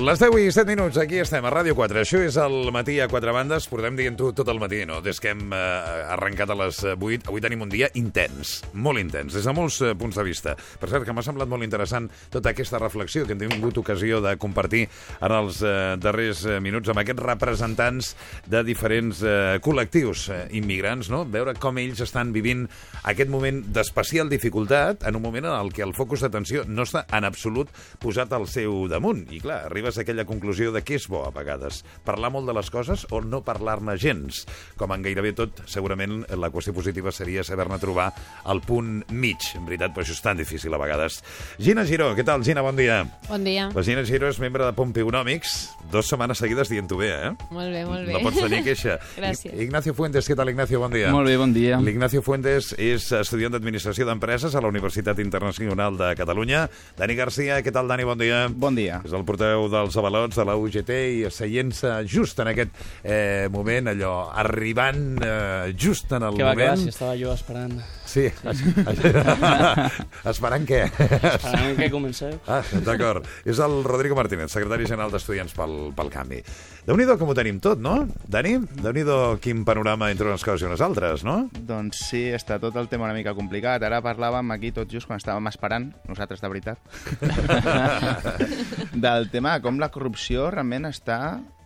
Les 10 i 7 minuts, aquí estem, a Ràdio 4. Això és el matí a quatre bandes. Portem dient-ho tot el matí, no? Des que hem eh, arrencat a les 8. Avui tenim un dia intens, molt intens, des de molts eh, punts de vista. Per cert, que m'ha semblat molt interessant tota aquesta reflexió que hem tingut ocasió de compartir en els eh, darrers eh, minuts amb aquests representants de diferents eh, col·lectius eh, immigrants, no? Veure com ells estan vivint aquest moment d'especial dificultat en un moment en el que el focus d'atenció no està en absolut posat al seu damunt. I clar, arribes a aquella conclusió de què és bo a vegades, parlar molt de les coses o no parlar-ne gens. Com en gairebé tot, segurament la qüestió positiva seria saber-ne trobar el punt mig. En veritat, però això és tan difícil a vegades. Gina Giró, què tal, Gina? Bon dia. Bon dia. La Gina Giró és membre de Pompeunomics, dues setmanes seguides dient-ho bé, eh? Molt bé, molt bé. No pots tenir queixa. Gràcies. Ignacio Fuentes, què tal, Ignacio? Bon dia. Molt bé, bon dia. L'Ignacio Fuentes és estudiant d'Administració d'Empreses a la Universitat Internacional de Catalunya. Dani Garcia, què tal, Dani? Bon dia. Bon dia. És el portaveu dels avalots de la UGT i asseient-se just en aquest eh, moment, allò, arribant eh, just en el Que va, que va, moment... si estava jo esperant. Sí. Esperant què? Esperant que comenceu. Ah, d'acord. És el Rodrigo Martínez, secretari general d'Estudiants pel, pel Canvi. Déu-n'hi-do com ho tenim tot, no? Dani? Déu-n'hi-do quin panorama entre unes coses i unes altres, no? Doncs sí, està tot el tema una mica complicat. Ara parlàvem aquí tot just quan estàvem esperant, nosaltres de veritat, del tema de com la corrupció realment està,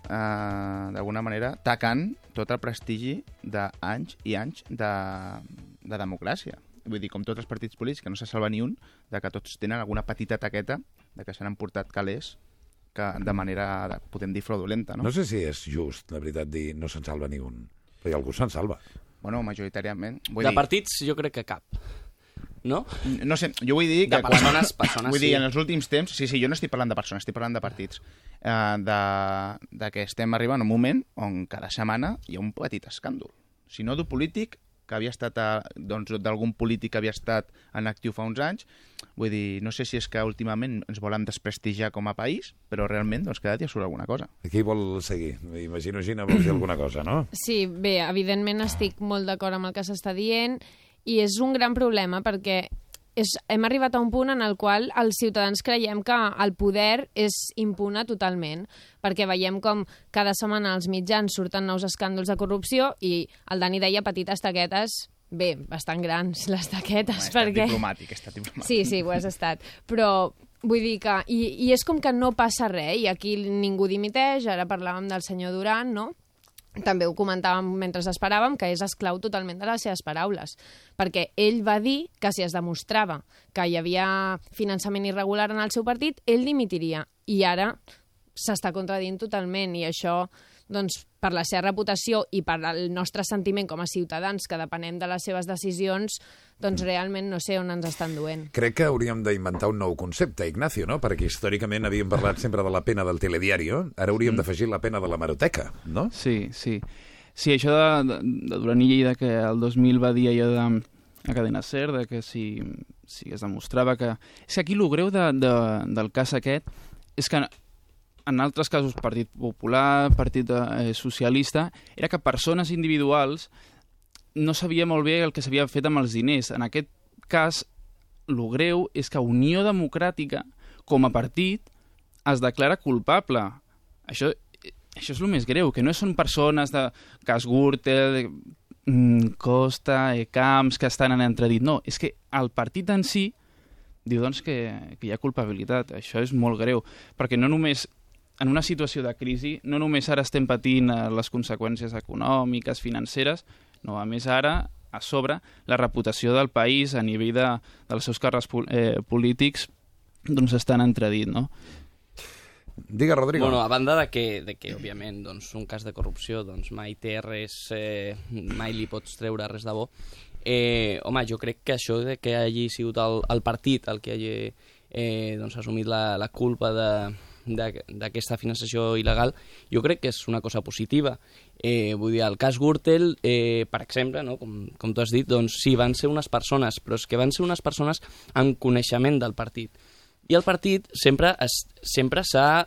eh, d'alguna manera, tacant tot el prestigi d'anys i anys de, de democràcia. Vull dir, com tots els partits polítics, que no se salva ni un, de que tots tenen alguna petita taqueta de que s'han emportat calés que de manera, podem dir, fraudulenta, no? No sé si és just, la veritat, dir no se'n salva ni un. Perquè algú se'n salva. Bueno, majoritàriament. Vull De dir, partits, jo crec que cap. No? No sé, jo vull dir De que... persones, persones vull dir, sí. en els últims temps... Sí, sí, jo no estic parlant de persones, estic parlant de partits. Eh, de, de que estem arribant a un moment on cada setmana hi ha un petit escàndol. Si no d'un polític, que havia estat doncs, d'algun polític que havia estat en actiu fa uns anys. Vull dir, no sé si és que últimament ens volen desprestigiar com a país, però realment doncs, cada dia surt alguna cosa. Qui vol seguir? Imagino, Gina, vols dir alguna cosa, no? Sí, bé, evidentment estic molt d'acord amb el que s'està dient i és un gran problema perquè és, hem arribat a un punt en el qual els ciutadans creiem que el poder és impune totalment, perquè veiem com cada setmana als mitjans surten nous escàndols de corrupció i el Dani deia petites taquetes, bé, bastant grans les taquetes, estat perquè... diplomàtic, estat diplomàtic. Sí, sí, ho has estat. Però vull dir que... I, I és com que no passa res, i aquí ningú dimiteix, ara parlàvem del senyor Duran, no? També ho comentàvem mentre esperàvem, que és esclau totalment de les seves paraules. Perquè ell va dir que si es demostrava que hi havia finançament irregular en el seu partit, ell dimitiria. I ara s'està contradient totalment i això doncs, per la seva reputació i per el nostre sentiment com a ciutadans que depenem de les seves decisions, doncs realment no sé on ens estan duent. Crec que hauríem d'inventar un nou concepte, Ignacio, no? Perquè històricament havíem parlat sempre de la pena del telediario, ara hauríem Mm. d'afegir la pena de la maroteca, no? Sí, sí. Sí, això de, de, de Duran i Lleida, que el 2000 va dir allò de a Cadena Ser, de que si, si es demostrava que... És que aquí el greu de, de, del cas aquest és que en altres casos, Partit Popular, Partit eh, Socialista, era que persones individuals no sabia molt bé el que s'havia fet amb els diners. En aquest cas, el greu és que Unió Democràtica, com a partit, es declara culpable. Això, això és el més greu, que no són persones de cas Gürtel, mm, Costa, Camps, que estan en entredit. No, és que el partit en si diu doncs, que, que hi ha culpabilitat. Això és molt greu, perquè no només en una situació de crisi, no només ara estem patint eh, les conseqüències econòmiques, financeres, no, a més ara, a sobre, la reputació del país a nivell de, dels seus càrrecs pol- eh, polítics doncs està en entredit, no? Digue, Rodrigo. Bueno, a banda de que, de que òbviament, doncs, un cas de corrupció doncs, mai té res, eh, mai li pots treure res de bo, eh, home, jo crec que això de que hagi sigut el, el partit el que hagi eh, doncs, assumit la, la culpa de- d'aquesta finançació il·legal, jo crec que és una cosa positiva. Eh, vull dir, el cas Gürtel, eh, per exemple, no? com, com tu has dit, doncs sí, van ser unes persones, però és que van ser unes persones amb coneixement del partit. I el partit sempre es- sempre s'ha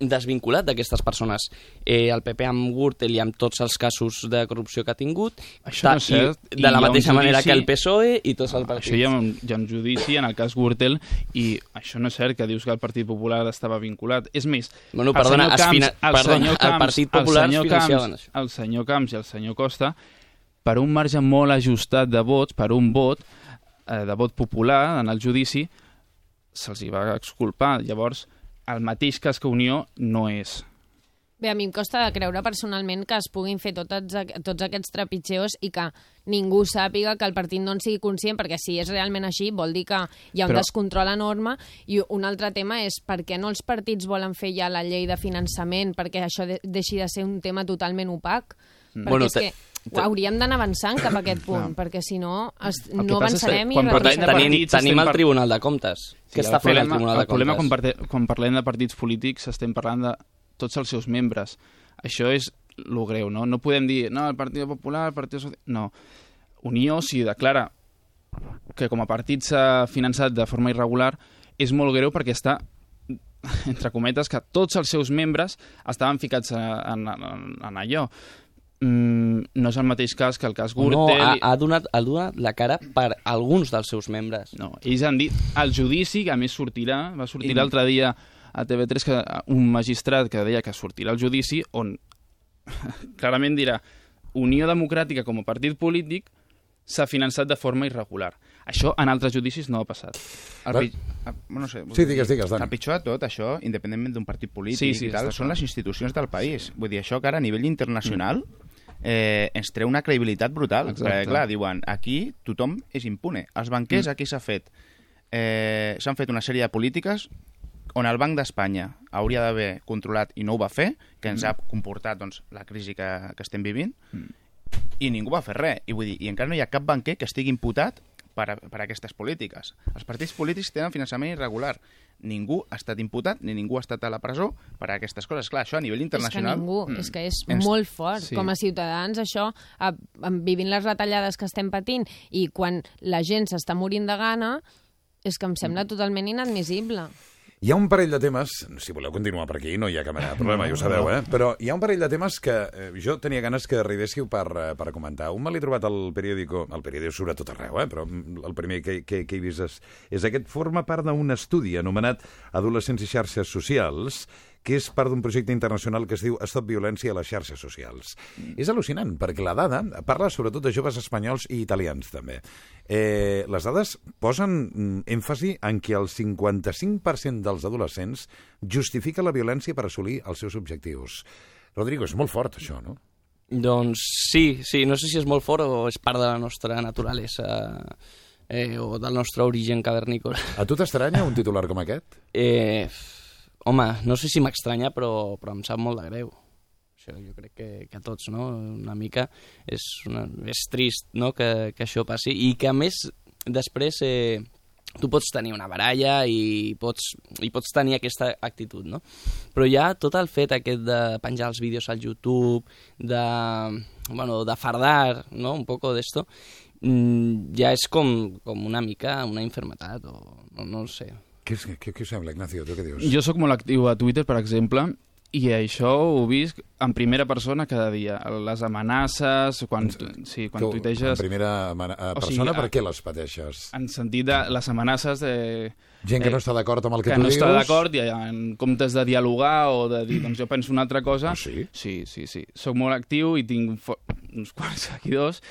desvinculat d'aquestes persones. Eh, el PP amb Gürtel i amb tots els casos de corrupció que ha tingut, Això no és cert, i i de hi la mateixa manera judici- que el PSOE i tots els partits. Això hi ha, un, hi ha un judici en el cas Gürtel i això no és cert que dius que el Partit Popular estava vinculat. És més, Bueno, el perdona, senyor es fina- el perdona, senyor el Camps, Partit Popular el senyor Camps, el senyor Camps i el senyor Costa, per un marge molt ajustat de vots, per un vot, eh, de vot popular en el judici, se'ls hi va exculpar. Llavors, el mateix cas que Unió no és. Bé, a mi em costa de creure personalment que es puguin fer tots, aqu- tots aquests trepitgeos i que ningú sàpiga que el partit no en sigui conscient, perquè si és realment així vol dir que hi ha un Però- descontrol enorme. I un altre tema és per què no els partits volen fer ja la llei de finançament, perquè això de deixi de ser un tema totalment opac. Perquè Bueno, és que ho hauríem d'anar avançant cap a aquest punt, perquè si no es, no avançarem i retrocedem. Tenim, tenim el Tribunal de Comptes. Què està el fent el problema, Tribunal de el problema quan, Comptes? parte, quan parlem de partits polítics estem parlant de tots els seus membres. Això és lo greu, no? No podem dir, no, el Partit Popular, el Partit Social... No. Unió, si declara que com a partit s'ha finançat de forma irregular, és molt greu perquè està entre cometes, que tots els seus membres estaven ficats en, en, en allò. Mm, no és el mateix cas que el cas No, Gürtel... ha, ha, donat, ha donat la cara per alguns dels seus membres. No, ells han dit el judici, que a més sortirà, va sortir I- l'altre dia a TV3 que un magistrat que deia que sortirà el judici on clarament dirà Unió Democràtica com a partit polític s'ha finançat de forma irregular. Això en altres judicis no ha passat. El Va- pi... no sé, Sí, digues, digues, Dani. El pitjor de tot, això, independentment d'un partit polític Sí, sí, i tal, són les institucions del país. Vull dir, això que ara a nivell internacional eh, ens treu una credibilitat brutal. Exacte. Perquè, clar, diuen, aquí tothom és impune. Els banquers, Mm. aquí s'ha fet... Eh, S'han fet una sèrie de polítiques on el Banc d'Espanya hauria d'haver controlat i no ho va fer, que ens ha comportat doncs, la crisi que, que estem vivint, i ningú va fer res. I, vull dir, I encara no hi ha cap banquer que estigui imputat per, a, per a aquestes polítiques. Els partits polítics tenen finançament irregular. Ningú ha estat imputat ni ningú ha estat a la presó per a aquestes coses. Clar, això a nivell És que internacional... ningú, mm, és que és ens- molt fort. sí. Com a ciutadans, això, a, a, vivint les retallades que estem patint i quan la gent s'està morint de gana, és que em sembla totalment inadmissible. Hi ha un parell de temes, si voleu continuar per aquí, no hi ha cap mena de problema, ja ho sabeu, eh? Però hi ha un parell de temes que eh, jo tenia ganes que arribéssiu per, eh, per comentar. Un me l'he trobat al periòdico, al periòdico surt a tot arreu, eh? però el primer que, que, que he vist és, és aquest, forma part d'un estudi anomenat Adolescents i xarxes socials, que és part d'un projecte internacional que es diu Stop Violència a les xarxes socials. És al·lucinant, perquè la dada parla sobretot de joves espanyols i italians, també. Eh, les dades posen mm, èmfasi en que el 55% dels adolescents justifica la violència per assolir els seus objectius. Rodrigo, és molt fort, això, no? Doncs sí, sí, no sé si és molt fort o és part de la nostra naturalesa eh, o del nostre origen cavernícola. A tu t'estranya un titular com aquest? Eh, home, no sé si m'estranya, però, però em sap molt de greu. Això jo crec que, que a tots, no? Una mica és, una, és trist no? que, que això passi i que a més després eh, tu pots tenir una baralla i pots, i pots tenir aquesta actitud, no? Però ja tot el fet aquest de penjar els vídeos al YouTube, de, bueno, de fardar, no? Un poco d'esto, mm, ja és com, com una mica una infermetat o no, no ho sé. Què, és- què, què us sembla, Ignacio? Tu què dius? Jo sóc molt actiu a Twitter, per exemple, i això ho visc en primera persona cada dia. Les amenaces, quan, sí, quan tu, tuiteges... En primera mana- eh, O sigui, persona, per què les pateixes? En sentit de les amenaces de... Gent que eh, no està d'acord amb el que, que tu no dius? està d'acord i en comptes de dialogar o de dir, doncs jo penso una altra cosa... Ah, sí? Sí, sí, sí. Soc molt actiu i tinc uns quants seguidors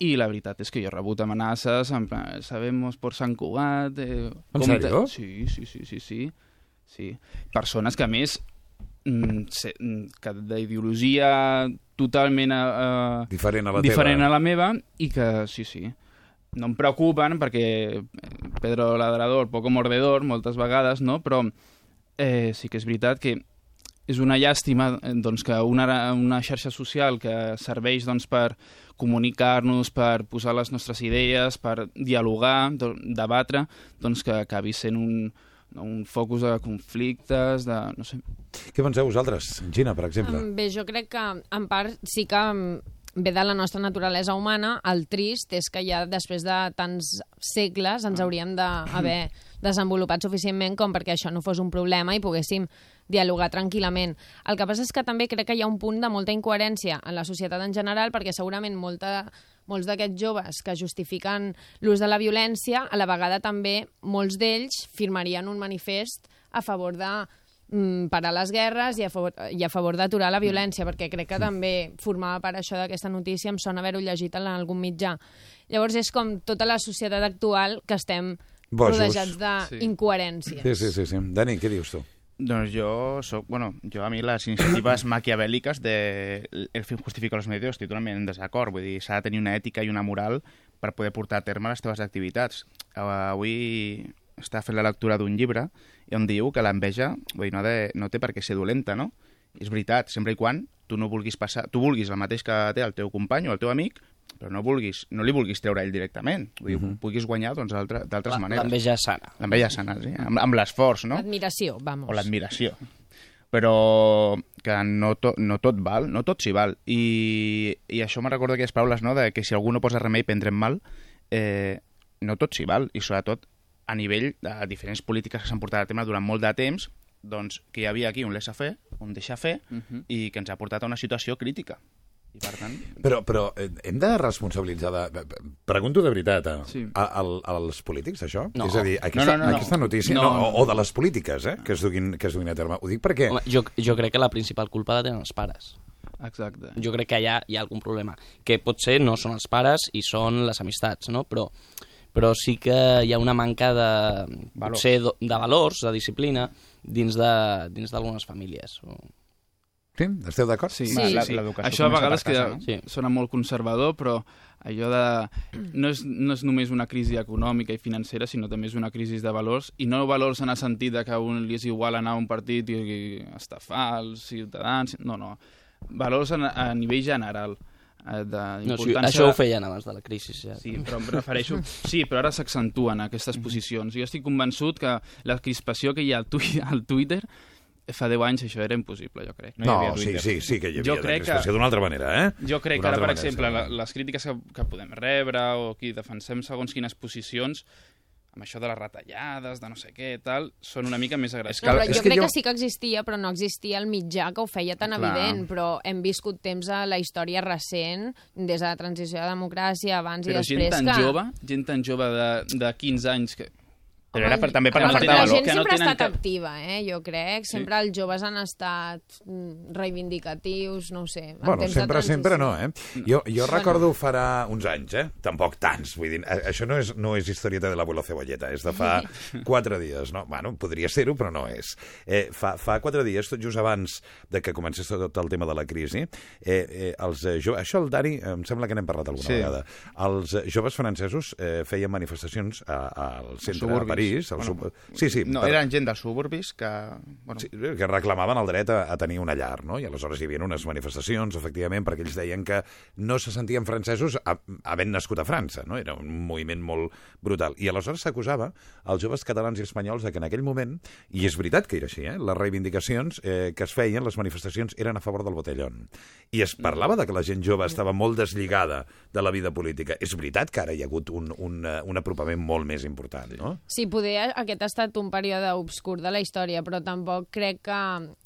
i la veritat és que jo he rebut amenaces en plan, sabemos por Sant Cugat... Eh, En compte- sèrio? Sí, sí, sí, sí, sí. sí. Persones que a més mm, se, mm, que d'ideologia totalment eh, Diferent a la diferent teva. a la meva i que sí, sí, no em preocupen perquè eh, Pedro Ladrador, poco mordedor, moltes vegades, no? però eh, sí que és veritat que és una llàstima eh, doncs, que una, una xarxa social que serveix doncs, per comunicar-nos, per posar les nostres idees, per dialogar, do, debatre, doncs, que acabi sent un, un focus de conflictes, de... no sé. Què penseu vosaltres? Gina, per exemple. Em, Bé, jo crec que en part sí que ve de la nostra naturalesa humana, el trist és que ja després de tants segles ens hauríem d'haver desenvolupat suficientment com perquè això no fos un problema i poguéssim dialogar tranquil·lament. El que passa és que també crec que hi ha un punt de molta incoherència en la societat en general perquè segurament molta, molts d'aquests joves que justifiquen l'ús de la violència, a la vegada també molts d'ells firmarien un manifest a favor de mm, parar les guerres i a favor, i a favor d'aturar la violència, perquè crec que també formava part això d'aquesta notícia, em sona haver-ho llegit en algun mitjà. Llavors és com tota la societat actual que estem Bojos. rodejats Sí. d'incoherències. Sí, sí, sí, sí. Dani, què dius tu? Doncs jo soc, bueno, jo a mi les iniciatives maquiavèl·liques de el fin justifica los medios estic totalment en desacord, vull dir, s'ha de tenir una ètica i una moral per poder portar a terme les teves activitats. Avui està fent la lectura d'un llibre i on diu que l'enveja vull dir, no, ha de, no té per què ser dolenta, no? És veritat, sempre i quan tu no vulguis passar, tu vulguis el mateix que té el teu company o el teu amic, però no, vulguis, no li vulguis treure a ell directament, vull dir, uh -huh. puguis guanyar doncs, d'altre- d'altres maneres. L'enveja sana. L'enveja sana, sí? amb, amb l'esforç, no? Admiració, vamos. o l'admiració. Però que no, to, no tot val, no tot s'hi val. I, I això me recorda aquelles paraules, no?, de que si algú no posa remei prendrem mal, eh, no tot s'hi val. I sobretot a nivell de diferents polítiques que s'han portat a terme durant molt de temps, doncs que hi havia aquí un laissez-faire, un deixar-fer, uh -huh. i que ens ha portat a una situació crítica. I per tant... Però, però eh, hem de responsabilitzar... De... Pregunto de veritat, a, Sí. a, a, als polítics, això? No. És a dir, aquesta, No, no, no, no. aquesta notícia, No, no, no. o, o de les polítiques, eh, que es duguin, que es duguin a terme. Ho dic perquè... Home, jo, jo crec que la principal culpa la tenen els pares. Exacte. Jo crec que allà hi ha algun problema. Que potser no són els pares i són les amistats, no? Però, però sí que hi ha una manca de, Valors. potser, de valors, de disciplina, dins de dins d'algunes famílies. Sí? Esteu d'acord? Sí, Sí. Sí. Això a vegades per casa, no? Sí. sona molt conservador, però allò de... No és, no és només una crisi econòmica i financera, sinó també és una crisi de valors, i no valors en el sentit de que a un li és igual anar a un partit i, i estafar els ciutadans... No, no. Valors a, a nivell general. De No, sí, importància això ho de- feien abans de la crisi, ja. Sí, però em refereixo... Sí, però ara s'accentuen aquestes posicions. Jo estic convençut que la crispació que hi ha al, Twitter fa 10 anys això era impossible, jo crec. No hi No, havia sí, Twitter. sí, sí que hi havia Jo crec que- d'una altra manera, eh? Jo crec que ara, per manera, exemple, sí. les crítiques que, que podem rebre o qui defensem segons quines posicions amb això de les retallades, de no sé què, tal, són una mica més No, agressives. però és jo que crec jo- que sí que existia, però no existia el mitjà que ho feia tan Clar. evident, però hem viscut temps a la història recent, des de la transició a la democràcia, abans Però i gent després, tan que... jove, gent tan jove de, de 15 anys que... Però era per, també per que no no la, tenen- la gent que valor. no sempre ha tenen estat cap- activa, eh, jo crec. Sempre els joves han estat mm, reivindicatius, no ho sé. en Bueno, de sempre, sempre no, eh? Jo, jo recordo farà uns anys, eh? Tampoc tants, vull dir, a- això no és, no és historieta de l'abuelo cebolleta, és de fa quatre dies, no? Bueno, podria ser-ho, però no és. Eh, fa, fa quatre dies, tot just abans de que comencés tot el tema de la crisi, eh, eh, els eh, joves, això el Dani, em sembla que n'hem parlat alguna Sí. vegada, els eh, joves francesos eh, feien manifestacions a- al centre de Suburbis. París, al Bueno, sub... sí, sí, No, per- eren gent dels suburbis que... Bueno, Sí, que reclamaven el dret a, a tenir una llar, no? I aleshores hi havia unes manifestacions, efectivament, perquè ells deien que no se sentien francesos a- havent nascut a França, no? Era un moviment molt brutal. I aleshores s'acusava als joves catalans i espanyols de que en aquell moment, i és veritat que era així, eh? les reivindicacions eh, que es feien, les manifestacions, eren a favor del botellón. I es parlava de que la gent jove estava molt deslligada de la vida política. És veritat que ara hi ha hagut un, un, un apropament molt més important, no? Sí, poder aquest ha estat un període obscur de la història, però tampoc crec que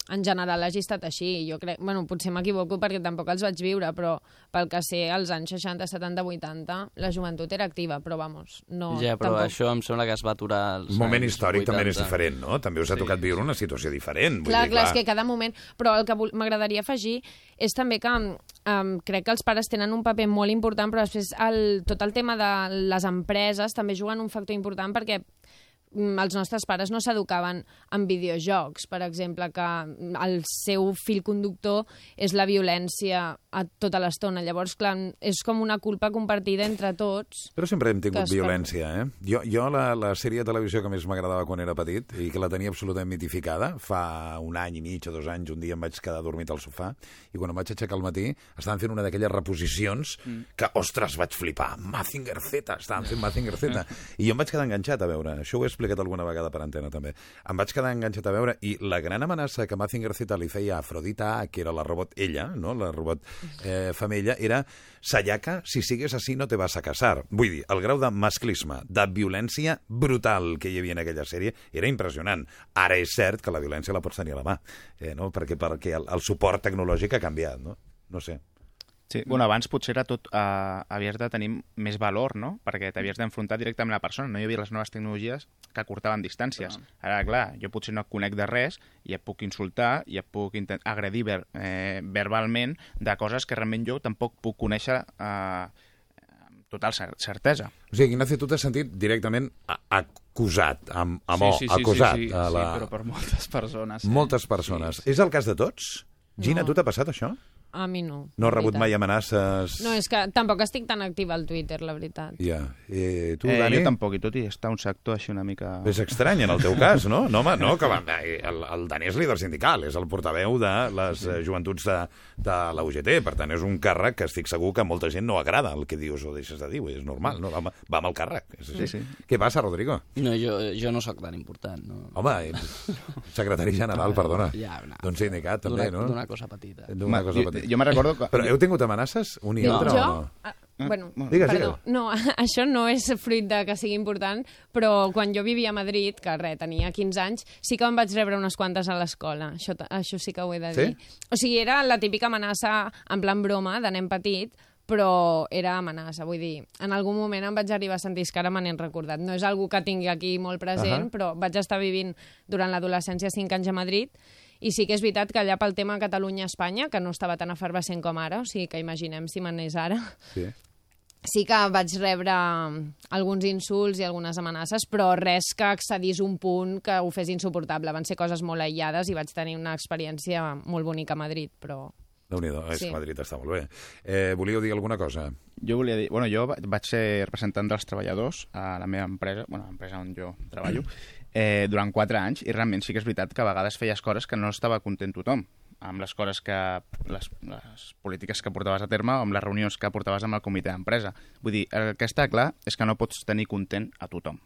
en general hagi estat així. Jo crec, bueno, potser m'equivoco perquè tampoc els vaig viure, però pel que sé, als anys 60, 70, 80, la joventut era activa, però vamos, no... ja, però tampoc... això em sembla que es va aturar als Un moment anys històric 80. també és diferent, no? També us ha tocat viure una situació diferent. Vull Clar, dir, clar, és que cada moment... Però el que m'agradaria afegir és també que um, crec que els pares tenen un paper molt important, però després el, tot el tema de les empreses també juguen un factor important perquè els nostres pares no s'educaven en videojocs, per exemple, que mm, el seu fil conductor és la violència a tota l'estona. Llavors, clar, és com una culpa compartida entre tots. Però sempre hem tingut violència, eh? Jo, jo la, la sèrie de televisió que més m'agradava quan era petit i que la tenia absolutament mitificada, fa un any i mig o dos anys, un dia em vaig quedar dormit al sofà i quan em vaig aixecar al matí estaven fent una d'aquelles reposicions Mm. que, ostres, vaig flipar. Mazinger Z, estaven fent Mazinger Z. I jo em vaig quedar enganxat a veure. Això ho he explicat explicat alguna vegada per antena, també. Em vaig quedar enganxat a veure, i la gran amenaça que Mazinger Zeta li feia a Afrodita que era la robot ella, no? la robot eh, femella, era Sayaka, si sigues así no te vas a casar. Vull dir, el grau de masclisme, de violència brutal que hi havia en aquella sèrie era impressionant. Ara és cert que la violència la pots tenir a la mà, eh, no? perquè, perquè el, el suport tecnològic ha canviat, no? No sé. Sí, bueno, abans potser era tot, eh, havies de tenir més valor, no? Perquè t'havies d'enfrontar directament a la persona, no hi havia les noves tecnologies que acortaven distàncies. Ara, clar, jo potser no et conec de res i et puc insultar i et puc agredir ver, eh, verbalment de coses que realment jo tampoc puc conèixer eh, amb total cer certesa. O sigui, Ignacio, tu t'has sentit directament a- acusat, amb, amb sí, sí, sí, acusat. sí, sí, a la... sí, però per moltes persones. eh? Moltes persones. És el cas de tots? Gina, No. tu t'ha passat això? A mi no. No has rebut veritat. mai amenaces? No, és que tampoc estic tan activa al Twitter, la veritat. Ja. I tu, Eh, Dani? jo tampoc, i tot i està un sector així una mica... És estrany en el teu cas, no? No, home, no, que va, eh, el, el Dani és líder sindical, és el portaveu de les eh, joventuts de, de la UGT, per tant, és un càrrec que estic segur que a molta gent no agrada el que dius o deixes de dir, és normal, no? va, amb- va amb el càrrec. És així. Sí, sí. Què passa, Rodrigo? No, jo, jo no sóc tan important, no? Home, ets secretari general, perdona. Ja, no. D'un sindicat, també, no? D'una cosa petita. D'una cosa petita. Jo me'n recordo que... Però heu tingut amenaces, un i No. altre, jo, o no? ah, bueno, Digues, perdó, digues. no, això no és fruit de que sigui important, però quan jo vivia a Madrid, que res, tenia 15 anys, sí que em vaig rebre unes quantes a l'escola, això, això sí que ho he de Sí? dir. O sigui, era la típica amenaça en plan broma, de nen petit, però era amenaça, vull dir, en algun moment em vaig arribar a sentir, que ara me n'he recordat, no és algú que tingui aquí molt present, Ahà. però vaig estar vivint durant l'adolescència 5 anys a Madrid, i sí que és veritat que allà pel tema Catalunya-Espanya, que no estava tan efervescent com ara, o sigui que imaginem si m'anés ara, Sí. sí que vaig rebre alguns insults i algunes amenaces, però res que excedís un punt que ho fes insuportable. Van ser coses molt aïllades i vaig tenir una experiència molt bonica a Madrid, però... déu nhi és Sí. Madrid està molt bé. Eh, volíeu dir alguna cosa? Jo volia dir... Bueno, jo va- vaig ser representant dels treballadors a la meva empresa, bueno, l'empresa on jo treballo, eh, durant quatre anys, i realment sí que és veritat que a vegades feies coses que no estava content tothom amb les coses que... les, les polítiques que portaves a terme o amb les reunions que portaves amb el comitè d'empresa. Vull dir, el que està clar és que no pots tenir content a tothom.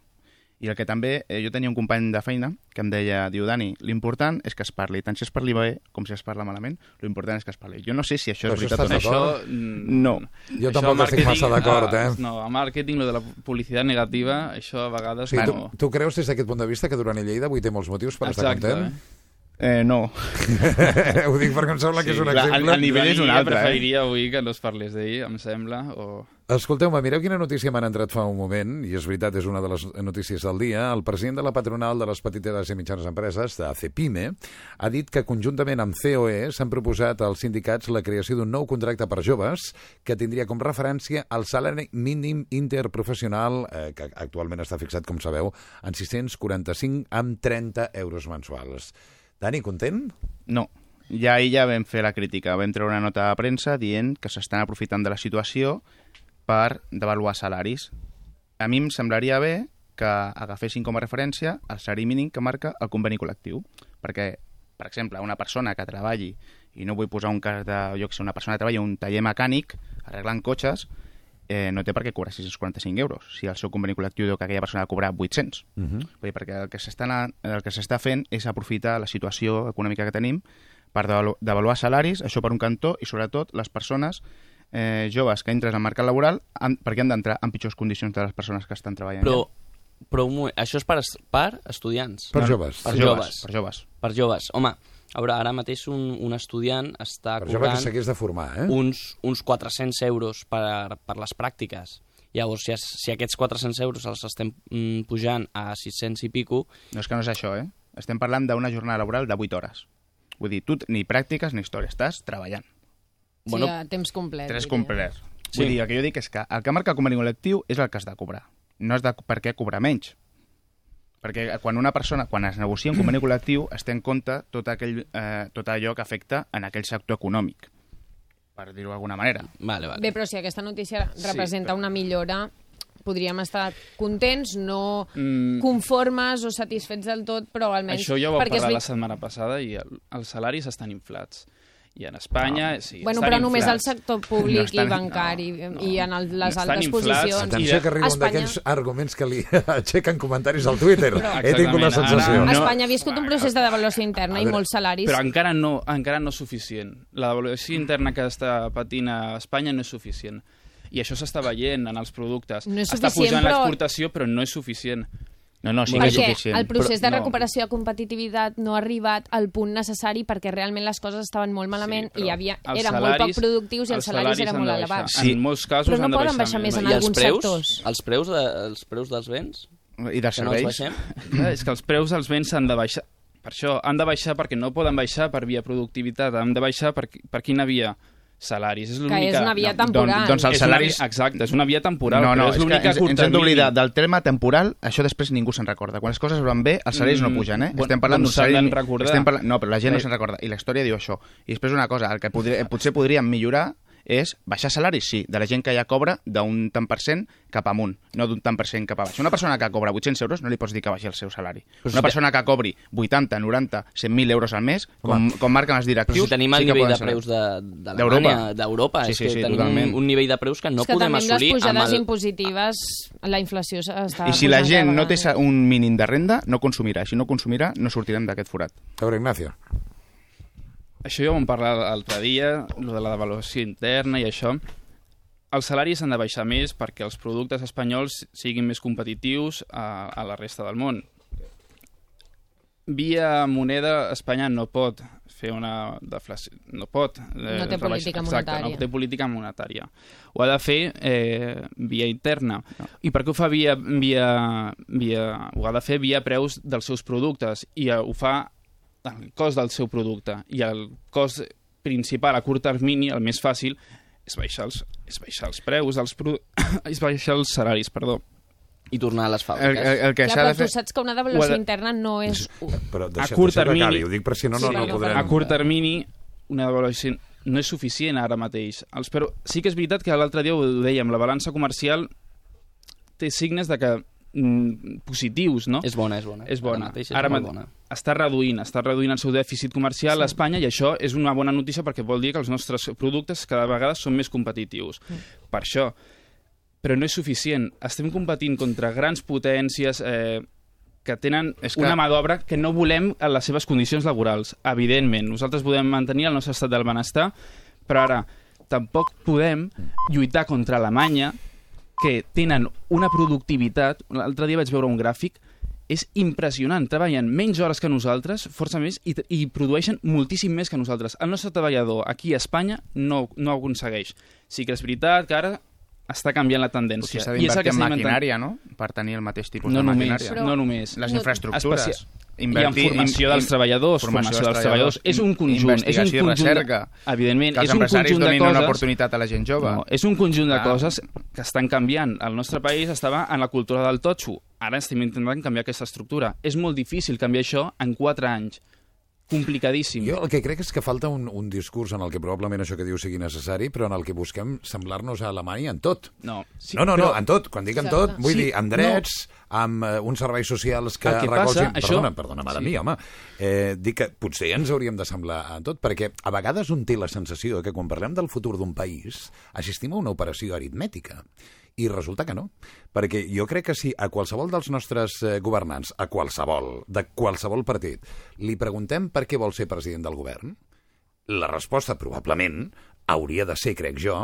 I el que també, eh, jo tenia un company de feina que em deia, diu, Dani, l'important és que es parli, tant si es parli bé com si es parla malament, l'important és que es parli. Jo no sé si això Però és això veritat o no. Això... mm, No. Jo això tampoc a estic massa d'acord, ah, eh? No, a màrqueting, lo de la publicitat negativa, això a vegades Sí, tu, no... tu creus des d'aquest punt de vista que Duran i Lleida avui té molts motius per estar Exacte, content? eh? Eh, no. Ho dic perquè em sembla que és un clar, exemple... el- el nivell és un Jo altre, eh? preferiria avui que no es parlés d'ell, em sembla, o... Escolteu-me, mireu quina notícia m'han entrat fa un moment, i és veritat, és una de les notícies del dia. El president de la patronal de les petites i mitjanes empreses, de CEPIME, ha dit que conjuntament amb COE s'han proposat als sindicats la creació d'un nou contracte per joves que tindria com referència el salari mínim interprofessional, eh, que actualment està fixat, com sabeu, en 645 amb 30 euros mensuals. Dani, content? No. Ja ahir ja vam fer la crítica. Vam treure una nota de premsa dient que s'estan aprofitant de la situació per devaluar salaris. A mi em semblaria bé que agafessin com a referència el salari mínim que marca el conveni col·lectiu. Perquè, per exemple, una persona que treballi, i no vull posar un cas de, jo que sé, una persona que treballa un taller mecànic arreglant cotxes, eh, no té per què cobrar 645 euros, si el seu conveni col·lectiu diu que aquella persona ha de cobrar 800. Uh -huh. Vull dir, perquè el que s'està fent és aprofitar la situació econòmica que tenim per devalu- devaluar salaris, això per un cantó, i sobretot les persones eh, joves que entren al mercat laboral han, perquè han d'entrar en pitjors condicions de les persones que estan treballant. Però, però un moment, això és per, es- per estudiants. Per No, joves. Per Per joves. joves. Per joves. Per joves. Home, a veure, ara mateix un, un estudiant està Per cobrant que s'hagués de formar, eh? uns, uns 400 euros per, per les pràctiques. Llavors, si, es, si aquests 400 euros els estem mm, pujant a 600 i pico, No és que no és això, eh? Estem parlant d'una jornada laboral de 8 hores. Vull dir, tu ni pràctiques ni història, estàs treballant. Bueno, sí, a temps complet. Tres diria. complet. Sí. Vull dir, el que jo dic és que el que marca el conveni col·lectiu és el que has de cobrar. No has de per què cobrar menys. Perquè quan una persona, quan es negocia un conveni col·lectiu, es té en compte tot, aquell, eh, tot allò que afecta en aquell sector econòmic, per dir-ho d'alguna manera. vale, vale. Bé, però si aquesta notícia Sí, representa però- una millora, podríem estar contents, no Mm. conformes o satisfets del tot, però almenys... Això ja ho vam perquè és parlar la setmana passada i el, els salaris estan inflats. I en Espanya, Ah. sí, Bueno, però només al inflats. sector públic No estan- i bancari no, i en el, les Estan altes inflats. posicions. Atenció I- que arriba Espanya- d'aquells arguments que li aixequen comentaris al Twitter. He Exactament. tingut la Ara sensació. no- Espanya ha viscut un procés de devaluació interna A i veure, molts salaris. Però encara no, encara no és suficient. La devaluació interna que està patint a Espanya no és suficient. I això s'està veient en els productes. No és està pujant però- l'exportació, però no és suficient. No, no, sí que és perquè suficient. el procés Però de no. recuperació de competitivitat no ha arribat al punt necessari perquè realment les coses estaven molt malament Sí, i hi havia, els eren molt poc salaris- productius i els salaris eren han molt elevats. Sí. En molts casos Però no han de poden baixar, baixar més en I els alguns preus, sectors. els preus, de, els preus dels béns, I de que no els serveis. Clar, és que els preus dels béns han de baixar. Per això, han de baixar perquè no poden baixar per via productivitat, han de baixar per, per quina via? Salaris. És Que l'única... és una via No, temporal. doncs- doncs els És una salaris- via- Exacte, és una via temporal, No, no, però és, és que l'única ens, ens hem d'oblidar del terme temporal, això després ningú se'n recorda. Quan les coses van bé, els salaris Mm, no pugen, eh? bueno, estem parlant d'un salari... Estem parlant... No, però la gent no Eh. se'n recorda. I la història diu això. I després una cosa, el que podri... potser podríem millorar és baixar salaris, sí, de la gent que ja cobra d'un tant per cent cap amunt, no d'un tant per cent cap a baix. Una persona que cobra 800 euros no li pots dir que baixi el seu salari. Una persona que cobri 80, 90, 100.000 euros al mes, com, com marquen els però directius... si tenim el sí que nivell de preus de- D'Europa. d'Alemanya, d'Europa, Sí, és sí, que sí, tenim totalment. un, nivell de preus que no és que podem també amb assolir les amb pujades el... impositives la inflació està I si la gent no té sa- un mínim de renda, no consumirà. Si no consumirà, no sortirem d'aquest forat. A veure, Ignacio. Això ja ho vam parlar l'altre dia, lo de la devaluació interna i això. Els salaris han de baixar més perquè els productes espanyols siguin més competitius a, a la resta del món. Via moneda, Espanya no pot fer una deflació. No pot. Eh, No té política exacte, monetària. no té política monetària. Ho ha de fer eh, via interna. I per què ho fa via, via, via... Ho ha de fer via preus dels seus productes i eh, ho fa el cost del seu producte i el cost principal a curt termini, el més fàcil, és baixar els, és baixar els preus, els produ... és baixar els salaris, perdó. I tornar a les El, fàbriques. el, el que Clar, però de fer... tu saps que una devaluació de- interna no és... Però deixa, curt deixa que termini- acabi, ho dic per si no, no, Sí, no perdó, podrem... A curt termini, una devaluació no és suficient ara mateix. Els, però sí que és veritat que l'altre dia ho dèiem, la balança comercial té signes de que positius, no? És bona, és bona. és bona. Ara mateix és Ara molt bona. està reduint, està reduint el seu dèficit comercial sí. a Espanya i això és una bona notícia perquè vol dir que els nostres productes cada vegada són més competitius. Mm. Per això, però no és suficient. Estem competint contra grans potències eh, que tenen És que- que... una mà d'obra que no volem en les seves condicions laborals, evidentment. Nosaltres podem mantenir el nostre estat del benestar, però ara tampoc podem lluitar contra Alemanya, que tenen una productivitat... L'altre dia vaig veure un gràfic és impressionant. Treballen menys hores que nosaltres, força més, i, i produeixen moltíssim més que nosaltres. El nostre treballador aquí a Espanya no, no ho aconsegueix. Sí que és veritat que ara està canviant la tendència. Potser s'ha d'invertir que en maquinària, no? Per tenir el mateix tipus No de només, maquinària. Però- no només. Les infraestructures. Especial- I en formació dels treballadors, formació dels treballadors. És un conjunt, és un conjunt de- recerca. Evidentment, que els és un conjunt de donin una coses- oportunitat a la gent jove. No, és un conjunt de Clar. coses que estan canviant. El nostre país estava en la cultura del totxo. Ara estem intentant canviar aquesta estructura. És molt difícil canviar això en 4 anys. Complicadíssim. Jo el que crec és que falta un, un discurs en el que probablement això que diu sigui necessari, però en el que busquem semblar-nos a Alemanya en tot. No, sí, no, no, però- no, en tot. Quan dic en tot, vull Sí, dir, amb drets, amb eh, uns serveis socials que, El que recolzin... passa, això- Perdona, perdona, mare Sí. mia, home. Eh, dic que potser ens hauríem de semblar en tot, perquè a vegades un té la sensació que quan parlem del futur d'un país assistim a una operació aritmètica. I resulta que no, perquè jo crec que si a qualsevol dels nostres eh, governants, a qualsevol, de qualsevol partit, li preguntem per què vol ser president del govern, la resposta probablement hauria de ser, crec jo,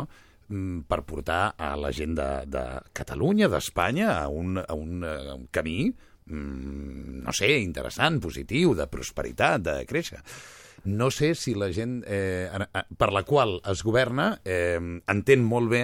mm, per portar a la gent de, de Catalunya, d'Espanya, a un, a un, eh, un camí, mm, no sé, interessant, positiu, de prosperitat, de créixer. No sé si la gent eh, a- per la qual es governa eh, entén molt bé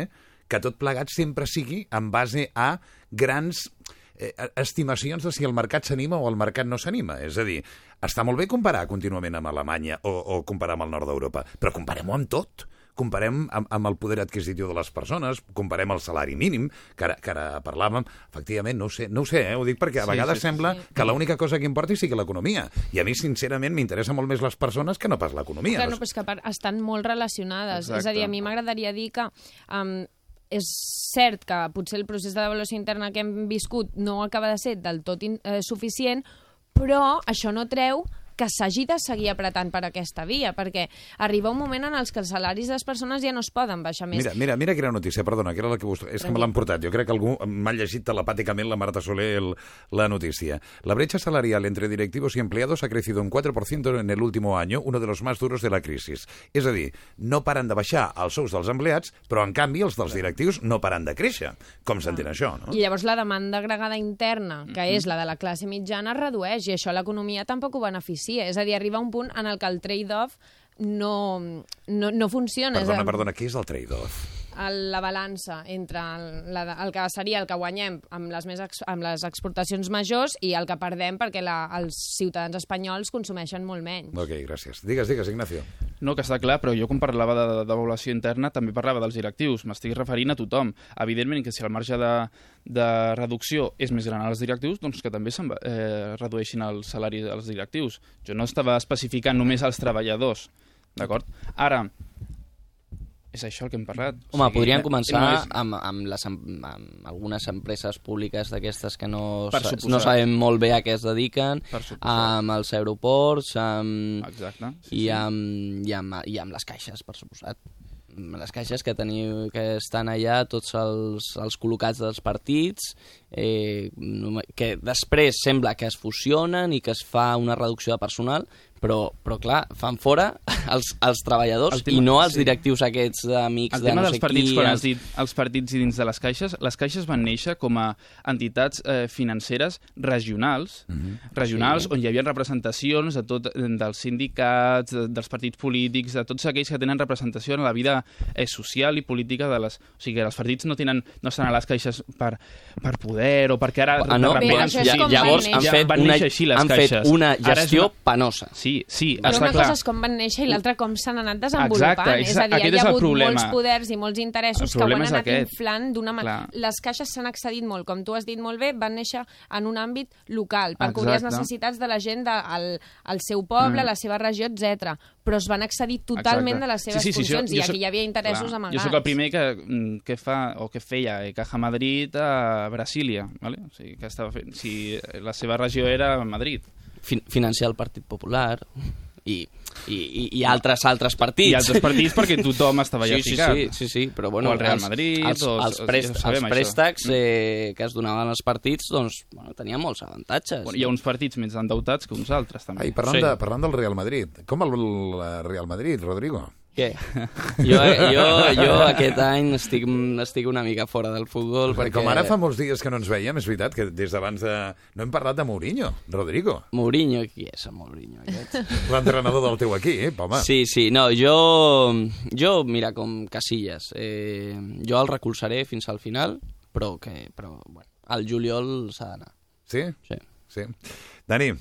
que tot plegat sempre sigui en base a grans eh, estimacions de si el mercat s'anima o el mercat no s'anima. És a dir, està molt bé comparar contínuament amb Alemanya o, o comparar amb el nord d'Europa, però comparem-ho amb tot. Comparem amb, amb el poder adquisitiu de les persones, comparem el salari mínim, que ara, que ara parlàvem. Efectivament, no ho sé, no ho sé eh? ho dic perquè a Sí, vegades sí, sí. sembla que l'única cosa que importa sigui l'economia. I a mi, sincerament, m'interessa molt més les persones que no pas l'economia. Clar, No però és que estan molt relacionades. Exacte. És a dir, a mi m'agradaria dir que um, és cert que potser el procés de devaluació interna que hem viscut no acaba de ser del tot in, eh, suficient, però això no treu que s'hagi de seguir apretant per aquesta via, perquè arriba un moment en els que els salaris de les persones ja no es poden baixar més. Mira, mira, mira quina notícia, perdona, que era la que vostè... És que me l'han portat. Jo crec que algú m'ha llegit telepàticament la Marta Soler el, la notícia. La brecha salarial entre directivos y empleados ha crecido un 4% en el último año, uno de los más duros de la crisis. És a dir, no paren de baixar els sous dels empleats, però en canvi els dels directius no paren de créixer. Com s'entén això, no? I llavors la demanda agregada interna, que és la de la classe mitjana, es redueix i això l'economia tampoc ho beneficia. És a dir, arriba un punt en el que el trade-off no, no, no funciona. És a- Perdona, perdona, què és el trade-off? El, la balança entre el, la, el que seria el que guanyem amb les, més ex, amb les exportacions majors i el que perdem perquè la, els ciutadans espanyols consumeixen molt menys. Ok, gràcies. Digues, digues, Ignacio. No, que està clar, però jo quan parlava de d'avaluació interna també parlava dels directius. M'estic referint a tothom. Evidentment que si el marge de, de reducció és més gran als directius, doncs que també se'n va- eh, redueixin el salari dels directius. Jo no estava especificant només als treballadors, d'acord? Ara, és això el que hem parlat. O Home, sigui, podríem no començar és- amb, amb, les, amb, amb algunes empreses públiques d'aquestes que no, no sabem molt bé a què es dediquen, amb els aeroports, amb, Exacte. i, amb, i, amb, i amb les caixes, per suposat. Les caixes que teniu que estan allà, tots els, els col·locats dels partits, eh, que després sembla que es fusionen i que es fa una reducció de personal, però, però clar, fan fora els, els treballadors El tema- i no els sí. directius aquests amics El de no dels sé partits, qui... quan els- has dit els partits i dins de les caixes, les caixes van néixer com a entitats eh, financeres regionals, regionals Sí. on hi havia representacions de tot, dels sindicats, de, dels partits polítics, de tots aquells que tenen representació en la vida eh, social i política de les... O sigui, que els partits no, tenen, no estan a les caixes per, per poder o perquè ara... Ah, no? Bé, han ja, llavors han fet, van una, néixer així les han fet caixes. una Ara és gestió una- penosa. Sí, sí, Però està una clar. cosa és com van néixer i l'altra com s'han anat desenvolupant. Exacte, és a dir, hi ha hagut problema. molts poders i molts interessos que ho han anat aquest. inflant d'una manera... Les caixes s'han accedit molt, com tu has dit molt bé, van néixer en un àmbit local, per cobrir les necessitats de la gent del al seu poble, Mm. la seva regió, etc. Però es van accedir totalment Exacte. de les seves sí, sí, sí, funcions jo, i jo aquí hi havia interessos clar, amagats. Jo sóc el primer que, mm, que fa o que feia eh, Caja Madrid a Brasília, ¿vale? o sigui, que estava fent, si la seva regió era Madrid. Fin financiar el Partit Popular i, i, i, i altres altres partits. I altres partits perquè tothom estava allà sí, sí, ficat. sí, sí, sí, però bueno, O el Real els, Madrid, els, els, o- prest, ja els això. préstecs eh, que es donaven als partits doncs, bueno, tenien molts avantatges. Bueno, hi ha uns partits més endeutats que uns altres, també. Ai, parlant, Sí. de, parlant del Real Madrid. Com el, el Real Madrid, Rodrigo? Què? Jo, jo, jo aquest any estic, estic una mica fora del futbol Perquè perquè... com ara fa molts dies que no ens veiem, és veritat que des d'abans de... No hem parlat de Mourinho, Rodrigo, Mourinho, qui és el Mourinho aquest? l'entrenador del teu equip, home. Sí, sí, no, jo, jo mira, com Casillas, eh, jo el recolzaré fins al final, però que, però, bueno, al juliol s'ha d'anar. Sí? Sí. Sí. Dani,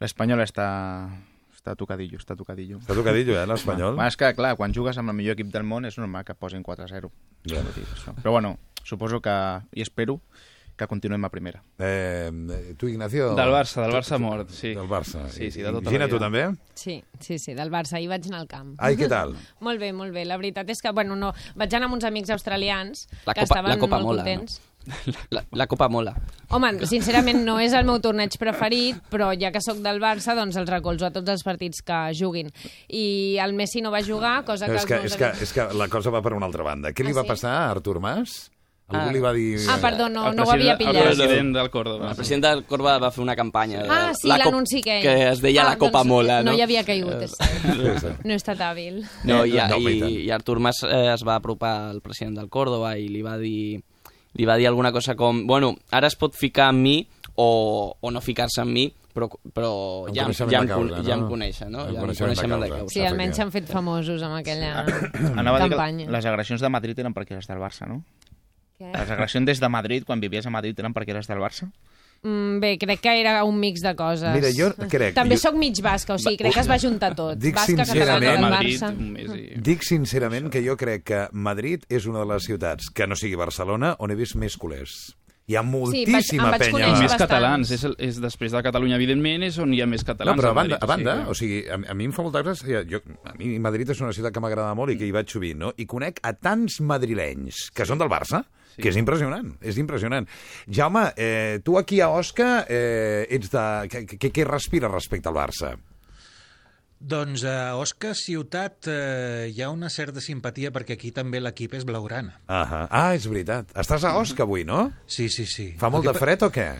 L'Espanyol està, està tocadillo, està tocadillo. està tocadillo, eh, l'Espanyol? Bueno, és que, clar, quan jugues amb el millor equip del món és normal que posin 4-0. Ja. Però bueno, suposo que, i espero, que continuem a primera. Eh, tu, Ignacio... Del Barça, del Barça mort, sí. Del Barça. Sí, sí, de tota Gina, tu també? Sí, sí, sí, del Barça. Ahir vaig anar al camp. Ai, què tal? Molt bé, molt bé. La veritat és que, bueno, no, vaig anar amb uns amics australians La que Copa- estaven la Copa molt mola, contents. La, la Copa mola. Home, sincerament no és el meu torneig preferit, però ja que sóc del Barça, doncs els recolzo a tots els partits que juguin. I el Messi no va jugar, cosa que... és, que, és, que, és que la cosa va per una altra banda. Què li Ah, va sí? passar a Artur Mas? Algú Ah. li va dir... Ah, perdó, no, no ho havia president- El pillat. president del Córdoba. El president del Corba va fer una campanya. de- Ah, sí, l'anunci que... Que es deia ah, la Copa doncs, Mola, no? No hi havia caigut, és cert. No he estat hàbil. No, i, i i Artur Mas eh, es va apropar al president del Córdoba i li va dir li va dir alguna cosa com bueno, ara es pot ficar amb mi o, o no ficar-se amb mi però, però ja, ja, de em, causa, ja no? em coneixen, no? Ja em coneixen de causa. causa. Sí, almenys s'han fet famosos amb aquella Anava a dir campanya. que les agressions de Madrid eren perquè eres del Barça, no? Què? Les agressions des de Madrid, quan vivies a Madrid, eren perquè eres del Barça? Mm, bé, crec que era un mix de coses. Mira, jo crec- També jo- sóc mig basca, o sigui, crec que es va juntar tot. Dic basca, sincerament- Madrid, Barça. un mes i... Dic sincerament que jo crec que Madrid és una de les ciutats, que no sigui Barcelona, on he vist més culers. Hi ha moltíssima em vaig penya. conèixer més bastants. catalans, és, és després de Catalunya, evidentment, és on hi ha més No, catalans. però a a banda, Madrid, a banda sí, o sigui, a, a mi em fa molta gràcia, jo, a mi Madrid és una ciutat que m'agrada molt i que hi vaig sovint, no? I conec a tants madrilenys que són del Barça, sí. que és impressionant, és impressionant. Jaume, eh, tu aquí a Osca eh, ets de... Què, què, respires respecte al Barça? Doncs a Osca Ciutat eh, hi ha una certa simpatia perquè aquí també l'equip és blaugrana. Ah, ah, és veritat. Estàs a Osca avui, no? Sí, sí, sí. Fa molt de fred o què?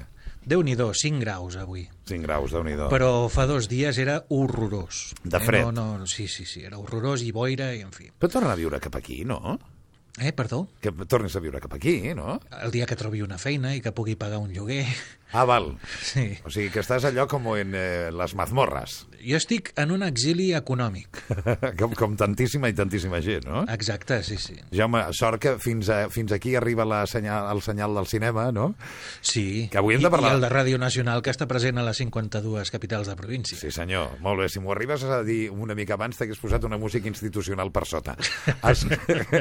Déu-n'hi-do, 5 graus avui. 5 graus, déu nhi Però fa dos dies era horrorós. De fred. Eh, no, no, sí, sí, sí, era horrorós i boira i en fi. Però torna a viure cap aquí, no? Eh, perdó? Que tornis a viure cap aquí, no? El dia que trobi una feina i que pugui pagar un lloguer. Ah, val. Sí. O sigui, que estàs allò com en eh, les mazmorres, Jo estic en un exili econòmic. com, com tantíssima i tantíssima gent, no? Exacte, sí, sí. Jaume, sort que fins, a, fins aquí arriba la senyal, el senyal del cinema, no? Sí. Que avui hem de I- parlar- I el de Ràdio Nacional, que està present a les 52 capitals de província. Sí, senyor. Molt bé. Si m'ho arribes a dir una mica abans, t'hagués posat una música institucional per sota. Es...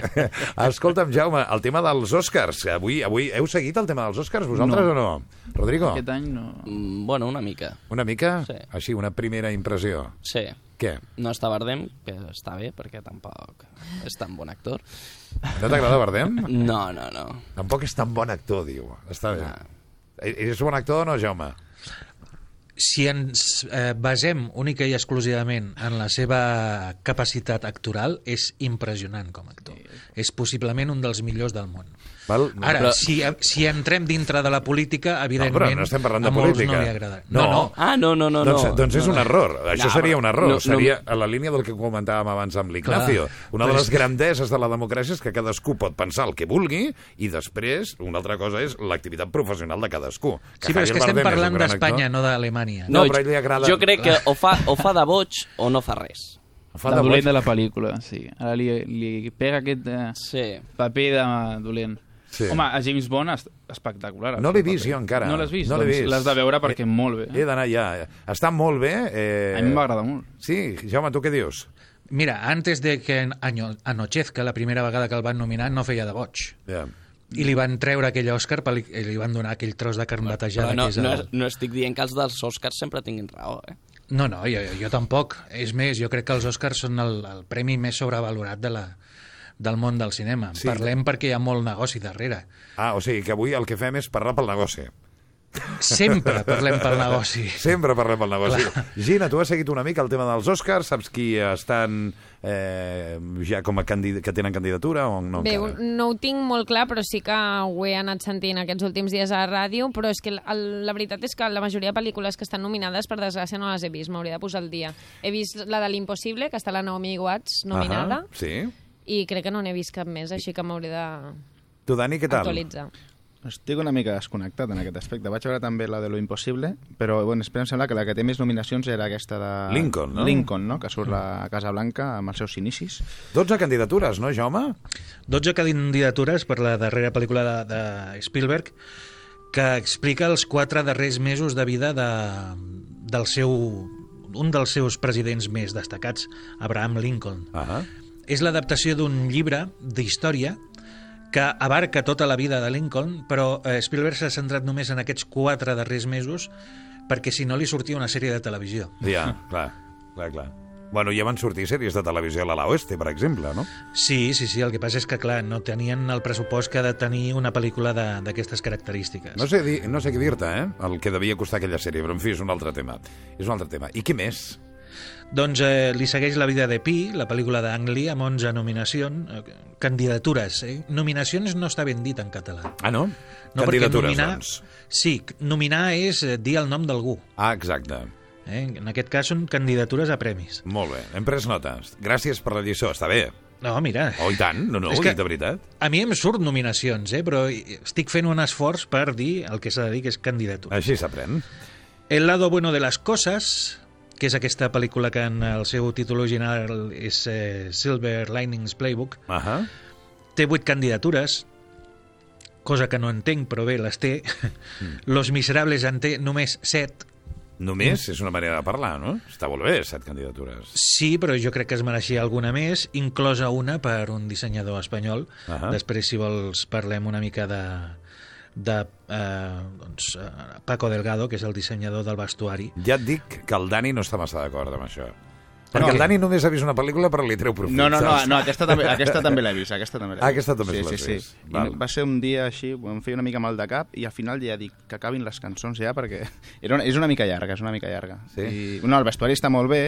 Escolta'm, Jaume, el tema dels Oscars. Avui, avui heu seguit el tema dels Oscars, vosaltres No. o no? Rodrigo, Aquest any no... Mm, bueno, una mica. una mica? Sí. Així, una primera impressió. Sí. Què? No està Bardem, que està bé, perquè tampoc és tan bon actor. No t'agrada Bardem? No, no, no. Tampoc és tan bon actor, diu. Està bé. No. Eh, És bon actor o no, Jaume? si ens eh, basem única i exclusivament en la seva capacitat actoral, és impressionant com a actor. És possiblement un dels millors del món. Val? Ara, Però- si, si entrem dintre de la política, evidentment, però no estem parlant de a molts política. no li agrada. No. No, no. Ah, no, no, no. doncs, no. doncs és no, un no. error. Això No, seria un error. no, seria no, a la línia del que comentàvem abans amb l'Ignacio. Una de però les grandeses de la democràcia és que cadascú pot pensar el que vulgui i després una altra cosa és l'activitat professional de cadascú. Que Sí, però és que estem parlant d'Espanya, no d'Alemanya. No, però a ell li agrada- Jo crec que o fa, o fa de boig o no fa res. Fa de de dolent boig. de la pel·lícula, sí. Ara li, li pega aquest eh, Sí. paper de dolent. Sí. Home, a James Bond és espectacular. No l'he vist jo encara. No l'has vist? No l'he doncs vist. L'has de veure perquè molt bé. He d'anar ja. Està molt bé. Eh... A mi m'agrada molt. Sí, Jaume, tu què dius? Mira, antes de que anochezca, la primera vegada que el van nominar, no feia de boig. Ja. I li van treure aquell Òscar pel- i li van donar aquell tros de carn batejada no, que és no, el... no estic dient que els dels Oscars sempre tinguin raó, eh? No, no, jo, jo tampoc. És més, jo crec que els Oscars són el, el premi més sobrevalorat de la, del món del cinema. Sí. Parlem perquè hi ha molt negoci darrere. Ah, o sigui que avui el que fem és parlar pel negoci. Sempre parlem pel negoci. Sempre parlem pel negoci. Gina, tu has seguit una mica el tema dels Oscars, saps qui estan eh, ja com a candid que tenen candidatura o no Bé, encara? no ho tinc molt clar, però sí que ho he anat sentint aquests últims dies a la ràdio, però és que el, la veritat és que la majoria de pel·lícules que estan nominades, per desgràcia, no les he vist, m'hauria de posar al dia. He vist la de l'Impossible, que està la Naomi Watts nominada, Ahà, sí. I crec que no n'he vist cap més, així que m'hauré Tu, Dani, què tal? d'actualitzar. Estic una mica desconnectat en aquest aspecte. Vaig veure també la de Lo Impossible, però bueno, després em sembla que la que té més nominacions era aquesta de... Lincoln, no? Lincoln, no? Que surt la Casa Blanca amb els seus inicis. 12 candidatures, no, Jaume? 12 candidatures per la darrera pel·lícula de, de Spielberg que explica els quatre darrers mesos de vida de, del seu, un dels seus presidents més destacats, Abraham Lincoln. Ah És l'adaptació d'un llibre d'història que abarca tota la vida de Lincoln, però eh, Spielberg s'ha centrat només en aquests quatre darrers mesos perquè si no li sortia una sèrie de televisió. Ja, clar, clar, clar. Bueno, ja van sortir sèries de televisió a l'Ala Oeste, per exemple, no? Sí, sí, sí, el que passa és que, clar, no tenien el pressupost que ha de tenir una pel·lícula d'aquestes característiques. No sé, no sé què dir-te, eh? El que devia costar aquella sèrie, però en fi, és un altre tema. És un altre tema. I què més? Doncs eh, li segueix La vida de Pi, la pel·lícula d'Ang Lee, amb 11 nominacions, eh, candidatures. Eh? Nominacions no està ben dit en català. Ah, no? No, candidatures, nominar, doncs. Sí, nominar és eh, dir el nom d'algú. Ah, exacte. Eh? En aquest cas són candidatures a premis. Molt bé, hem pres notes. Gràcies per la lliçó, està bé. No, mira, Oh, i tant, no, no, És que- de veritat. a mi em surt nominacions, eh? però estic fent un esforç per dir el que s'ha de dir, que és candidatura. Així s'aprèn. El lado bueno de las cosas, que és aquesta pel·lícula que en el seu títol original és eh, Silver Linings Playbook, Ahà. té vuit candidatures, cosa que no entenc, però bé, les té. Los Miserables en té només set. Només és una manera de parlar, no? Està molt bé, set candidatures. Sí, però jo crec que es mereixia alguna més, inclosa una per un dissenyador espanyol. Ahà. Després, si vols, parlem una mica de, de eh, doncs, eh, Paco Delgado, que és el dissenyador del vestuari. Ja et dic que el Dani no està massa d'acord amb això. Perquè No. el Dani només ha vist una pel·lícula però li treu profit. No, no, no, no aquesta també, aquesta també l'he vist. Aquesta també l'he Ah, vist. aquesta també sí, l'has sí, vist. Sí. I Val. va ser un dia així, em feia una mica mal de cap i al final ja dic que acabin les cançons ja perquè era una, és una mica llarga, és una mica llarga. Sí? I, no, el vestuari està molt bé,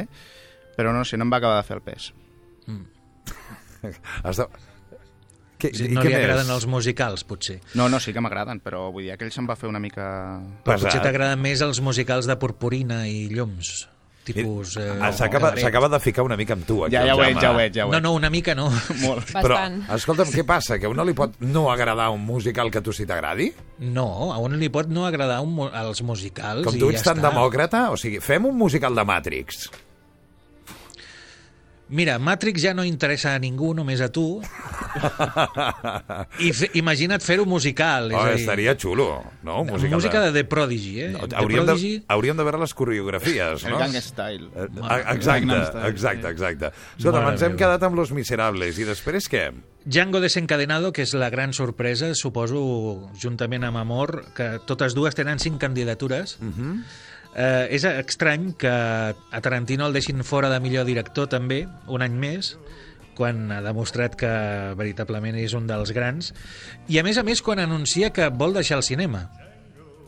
però no sé, no em va acabar de fer el pes. Està... Què, Sí, i no què li més? agraden els musicals, potser. No, no, sí que m'agraden, però vull dir, aquell se'm va fer una mica... Però Pesat. potser t'agraden més els musicals de purpurina i llums. Tipus... Eh, Ah, S'acaba de ficar una mica amb tu, aquí, Ja, ja ho veig, ja ho veig, ja ho No, veig. no, una mica no. Molt. Però, escolta'm, què passa? Que a uno li pot no agradar un musical que a tu sí t'agradi? No, a un li pot no agradar un, els musicals Com i tu ja ets tan demòcrata? O sigui, fem un musical de Matrix. Mira, Matrix ja no interessa a ningú, només a tu. I fe, imagina't fer-ho musical. És Oh, dir, estaria xulo, no? Un musical música de The Prodigy, eh? No, The hauríem, de, Prodigy... hauríem de veure les coreografies, El no? Gang Style. Eh, Exacte, Style. exacte, exacte. Escolta, Mare ens hem meva. quedat amb Los Miserables i després què? Django desencadenado, que és la gran sorpresa, suposo, juntament amb Amor, que totes dues tenen cinc candidatures. Uh Mhm. -huh. Eh, és estrany que a Tarantino el deixin fora de millor director també, un any més, quan ha demostrat que veritablement és un dels grans, i a més a més quan anuncia que vol deixar el cinema.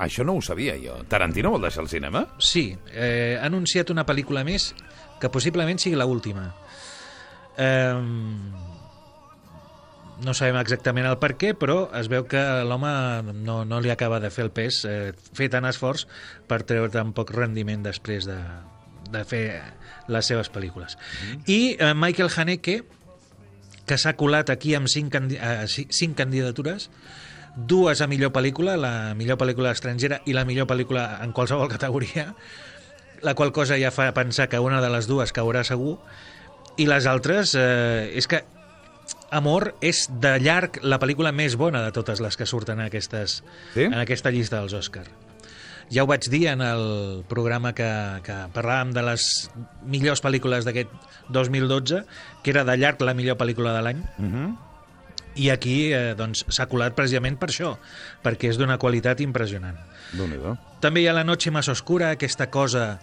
Això no ho sabia jo. Tarantino vol deixar el cinema? Sí, eh, ha anunciat una pel·lícula més que possiblement sigui la última. Eh, no sabem exactament el per què, però es veu que l'home no, no li acaba de fer el pes, eh, fer tant esforç per treure tan poc rendiment després de, de fer les seves pel·lícules. I eh, Michael Haneke, que s'ha colat aquí amb cinc, candi eh, ci- cinc candidatures, dues a millor pel·lícula, la millor pel·lícula estrangera i la millor pel·lícula en qualsevol categoria, la qual cosa ja fa pensar que una de les dues caurà segur, i les altres, eh, és que Amor és de llarg la pel·lícula més bona de totes les que surten en, aquestes, Sí? en aquesta llista dels Òscar. Ja ho vaig dir en el programa que, que parlàvem de les millors pel·lícules d'aquest 2012, que era de llarg la millor pel·lícula de l'any, Uh -huh. i aquí eh, doncs, s'ha colat precisament per això, perquè és d'una qualitat impressionant. També hi ha La noche más oscura, aquesta cosa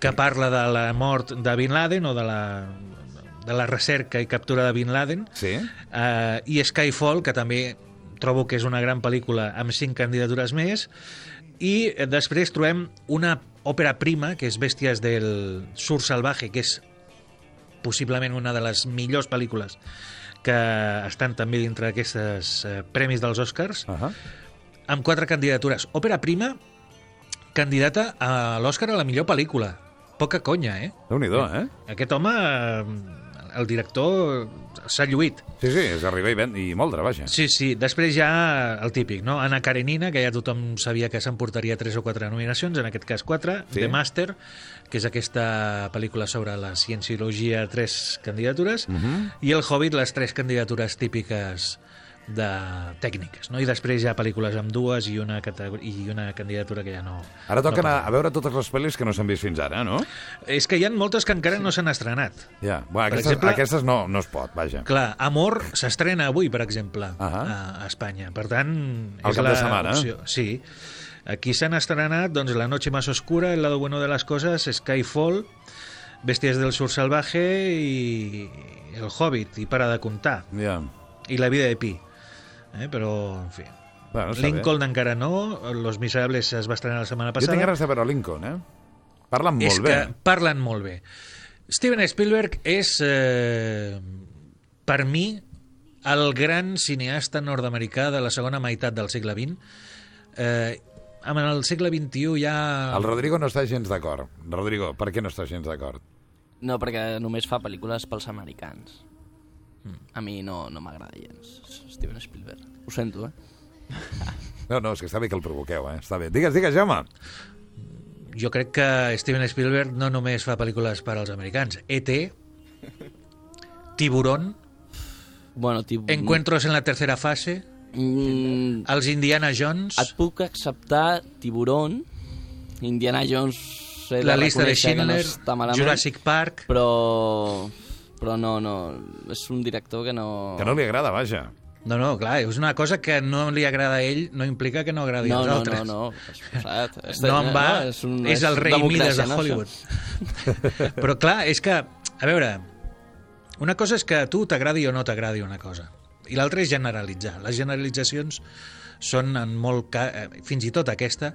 que parla de la mort de Bin Laden o de la, de la recerca i captura de Bin Laden, Sí? eh, i Skyfall, que també trobo que és una gran pel·lícula amb cinc candidatures més, i després trobem una òpera prima, que és Bèsties del Sur Salvaje, que és possiblement una de les millors pel·lícules que estan també dintre d'aquestes eh, premis dels Oscars, Uh -huh. amb quatre candidatures. Òpera prima, candidata a l'Oscar a la millor pel·lícula. Poca conya, eh? déu nhi eh? Aquest home, eh, el director, s'ha lluït. Sí, sí, és arribar i, ven i moldre, vaja. Sí, sí. Després ja el típic, no? Anna Karenina, que ja tothom sabia que s'emportaria tres o quatre nominacions, en aquest cas quatre. Sí. The Master, que és aquesta pel·lícula sobre la cienciologia, tres candidatures. Uh -huh. I El Hobbit, les tres candidatures típiques de tècniques, no? I després hi ha pel·lícules amb dues i una, i una candidatura que ja no... Ara toca no a parlem. veure totes les pel·lis que no s'han vist fins ara, no? És que hi ha moltes que encara no s'han estrenat. Ja, bueno, Per aquestes, exemple- aquestes no, no es pot, vaja. Clar, Amor s'estrena avui, per exemple, Ahà. a, a Espanya. Per tant, Al és cap la de setmana. opció. Sí. Aquí s'han estrenat doncs, La noche más oscura, El lado bueno de las cosas, Skyfall, Bestias del sur salvaje i El Hobbit, i para de comptar. Ja. I La vida de Pi. Eh? Però, en fi... Bueno, Lincoln encara no, Los Miserables es va estrenar la setmana bé. Jo passada. tinc ganes de veure Lincoln, eh? Parlen molt és bé. que parlen molt bé. Steven Spielberg és, eh, per mi, el gran cineasta nord-americà de la segona meitat del segle XX. Eh, en el segle XXI ja... El Rodrigo no està gens d'acord. Rodrigo, per què no està gens d'acord? No, perquè només fa pel·lícules pels americans. A mi no, no m'agrada gens Steven Spielberg. Ho sento, eh? No, no, és que està bé que el provoqueu, eh? Està bé. Digues, digues, Jaume. Jo crec que Steven Spielberg no només fa pel·lícules per als americans. E.T., Tiburón, Bueno, tio... Encuentros en la tercera fase, Mm, els Indiana Jones... et puc acceptar Tiburón, Indiana Jones... he la llista de reconèixer que Schindler, no Jurassic Park... Però... Però no, no, és un director que no... Que no li agrada, vaja. No, no, clar, és una cosa que no li agrada a ell, no implica que no agradi No, als no, altres. no, no. Posat. és, no en va, és, un, és el rei Mides de no, Hollywood. això? Però clar, és que, a veure, una cosa és que a tu t'agradi o no t'agradi una cosa, i l'altra és generalitzar. Les generalitzacions són en molt ca... eh, fins i tot aquesta,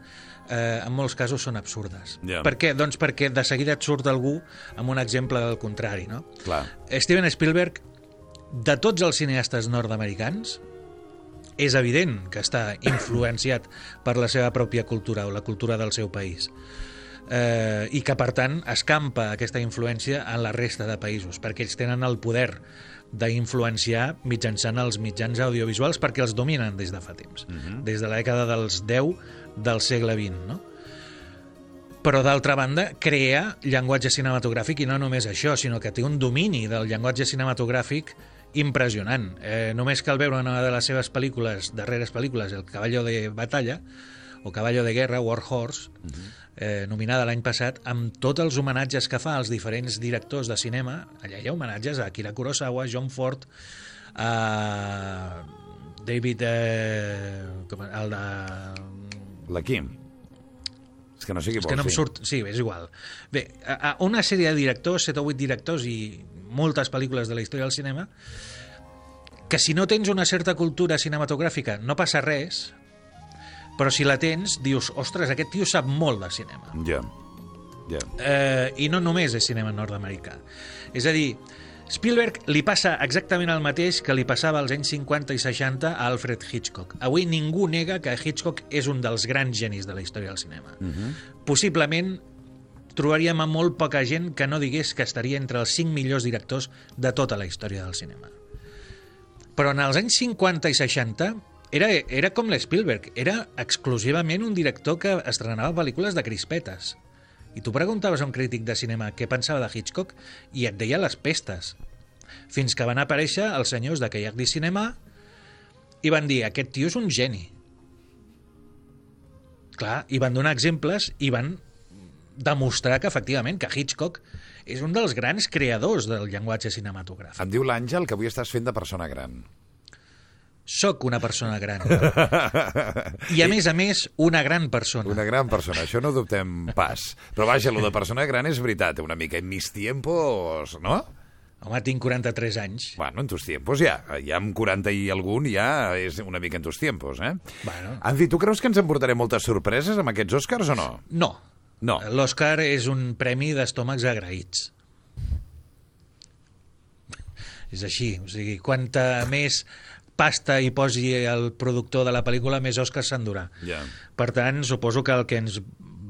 eh, en molts casos són absurdes. Ja. Per què? Doncs perquè de seguida et surt algú amb un exemple del contrari, no? Clar. Steven Spielberg, de tots els cineastes nord-americans, és evident que està influenciat per la seva pròpia cultura o la cultura del seu país eh, i que per tant escampa aquesta influència en la resta de països perquè ells tenen el poder d'influenciar mitjançant els mitjans audiovisuals perquè els dominen des de fa temps, des de la dècada dels 10 del segle XX, no? però d'altra banda crea llenguatge cinematogràfic i no només això, sinó que té un domini del llenguatge cinematogràfic impressionant. Eh, només cal veure una de les seves pel·lícules, darreres pel·lícules, El caballo de batalla, o Caballo de guerra, War Horse, eh, nominada l'any passat, amb tots els homenatges que fa als diferents directors de cinema. Allà hi ha homenatges a Akira Kurosawa, John Ford, a David... Eh, com, el de... La Kim. És que no sé qui És que no em surt... Sí, és igual. Bé, a, a una sèrie de directors, 7 o 8 directors i moltes pel·lícules de la història del cinema, que si no tens una certa cultura cinematogràfica no passa res, però si la tens, dius, ostres, aquest tio sap molt de cinema. Ja. Ja. Eh, I no només és cinema nord-americà. És a dir, Spielberg li passa exactament el mateix que li passava als anys 50 i 60 a Alfred Hitchcock. Avui ningú nega que Hitchcock és un dels grans genis de la història del cinema. Possiblement trobaríem a molt poca gent que no digués que estaria entre els 5 millors directors de tota la història del cinema. Però en els anys 50 i 60 era, era com l'Spielberg, era exclusivament un director que estrenava pel·lícules de crispetes. I tu preguntaves a un crític de cinema què pensava de Hitchcock i et deia les pestes. Fins que van aparèixer els senyors de Kayak di Cinema i van dir, aquest tio és un geni. Clar, i van donar exemples i van demostrar que efectivament que Hitchcock és un dels grans creadors del llenguatge cinematogràfic. Em diu l'Àngel que avui estàs fent de persona gran. Soc una persona gran. I a més a més, una gran persona. Una gran persona, això no dubtem pas. Però vaja, lo de persona gran és veritat, una mica en mis tiempos, no? Home, tinc 43 anys. Bueno, en tus tiempos ja. Ja amb 40 i algun ja és una mica en tus tiempos, eh? Bueno. En fi, tu creus que ens emportarem moltes sorpreses amb aquests Oscars o no? No. No. L'Oscar és un premi d'estómacs agraïts. És així. O sigui, quanta més pasta hi posi el productor de la pel·lícula, més Oscars s'endurà. Ja. Per tant, suposo que el que ens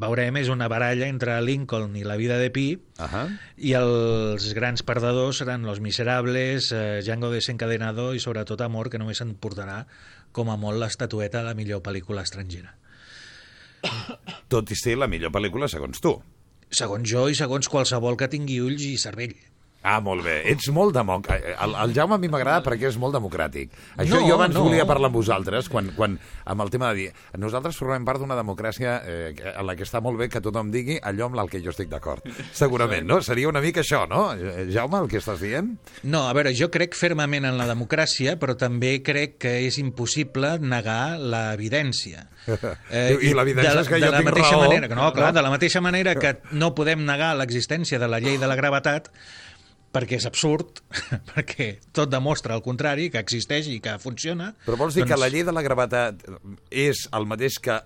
veurem és una baralla entre Lincoln i la vida de Pi Ahà. i els grans perdedors seran Los Miserables, eh, Django desencadenado i sobretot Amor, que només se'n portarà com a molt l'estatueta de la millor pel·lícula estrangera. Tot i ser la millor pel·lícula segons tu. Segons jo i segons qualsevol que tingui ulls i cervell. Ah, molt bé. Ets molt demòcràtic. El, el Jaume a mi m'agrada perquè és molt democràtic. Això No, jo abans no. volia parlar amb vosaltres, quan, quan, amb el tema de dir nosaltres formem part d'una democràcia eh, en la que està molt bé que tothom digui allò amb el que jo estic d'acord. Segurament, no? Seria una mica això, no? Eh, Jaume, el que estàs dient? No, a veure, jo crec fermament en la democràcia, però també crec que és impossible negar l'evidència. I- i l'evidència és que de jo la tinc mateixa raó. Manera, que no, clar, No? de la mateixa manera que no podem negar l'existència de la llei de la gravetat, perquè és absurd, perquè tot demostra el contrari, que existeix i que funciona. Però vols dir doncs... que la llei de la gravetat és el mateix que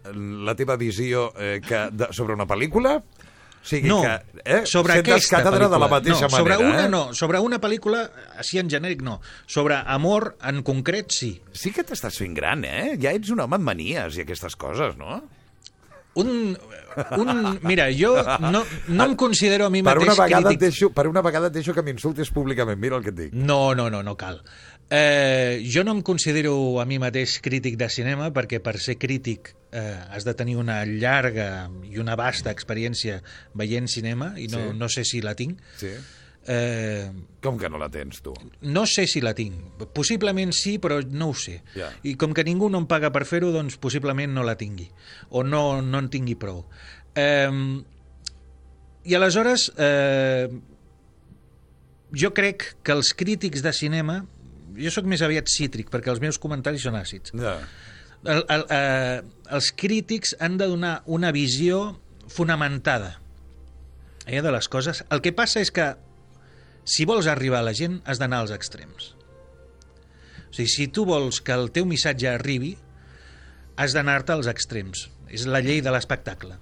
la teva visió eh, que de, sobre una pel·lícula? O sigui No, que, eh, sobre aquesta pel·lícula. de la mateixa no, sobre manera. una eh? no, sobre una pel·lícula així en genèric no. Sobre amor en concret sí. Sí que t'estàs fent gran, eh? Ja ets un home amb manies i aquestes coses, no? Un, un, mira, jo no, no em considero a mi Per mateix una, vegada crític. deixo, per una vegada et deixo que m'insultis públicament, mira el que et dic. No, no, no, no cal. Eh, jo no em considero a mi mateix crític de cinema perquè per ser crític eh, has de tenir una llarga i una vasta experiència veient cinema i no, Sí. no sé si la tinc. Sí. Eh, Com que no la tens, tu? no sé si la tinc. Possiblement sí, però no ho sé. Ja. I com que ningú no em paga per fer-ho, doncs possiblement no la tingui. O no, no en tingui prou. Eh, I aleshores, eh, jo crec que els crítics de cinema, jo sóc més aviat cítric, perquè els meus comentaris són àcids. Ja. El, el, eh, els crítics han de donar una visió fonamentada eh, de les coses. El que passa és que si vols arribar a la gent has d'anar als extrems. O sigui, si tu vols que el teu missatge arribi, has d'anar-te als extrems. És la llei de l'espectacle.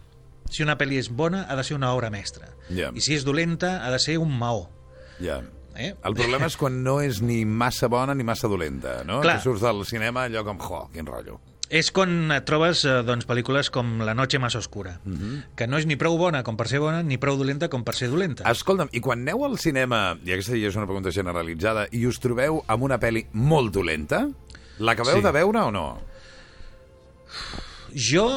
Si una pel·li és bona, ha de ser una obra mestra. Ja. I si és dolenta, ha de ser un maó. Ja. Eh? El problema és quan no és ni massa bona ni massa dolenta, no? Clar. Que surts del cinema allò com, jo, quin rotllo. És quan et trobes eh, doncs, pel·lícules com La noche más oscura, que no és ni prou bona com per ser bona, ni prou dolenta com per ser dolenta. Escolta'm, i quan aneu al cinema, i aquesta ja és una pregunta generalitzada, i us trobeu amb una pel·li molt dolenta, l'acabeu Sí. de veure o no? Jo,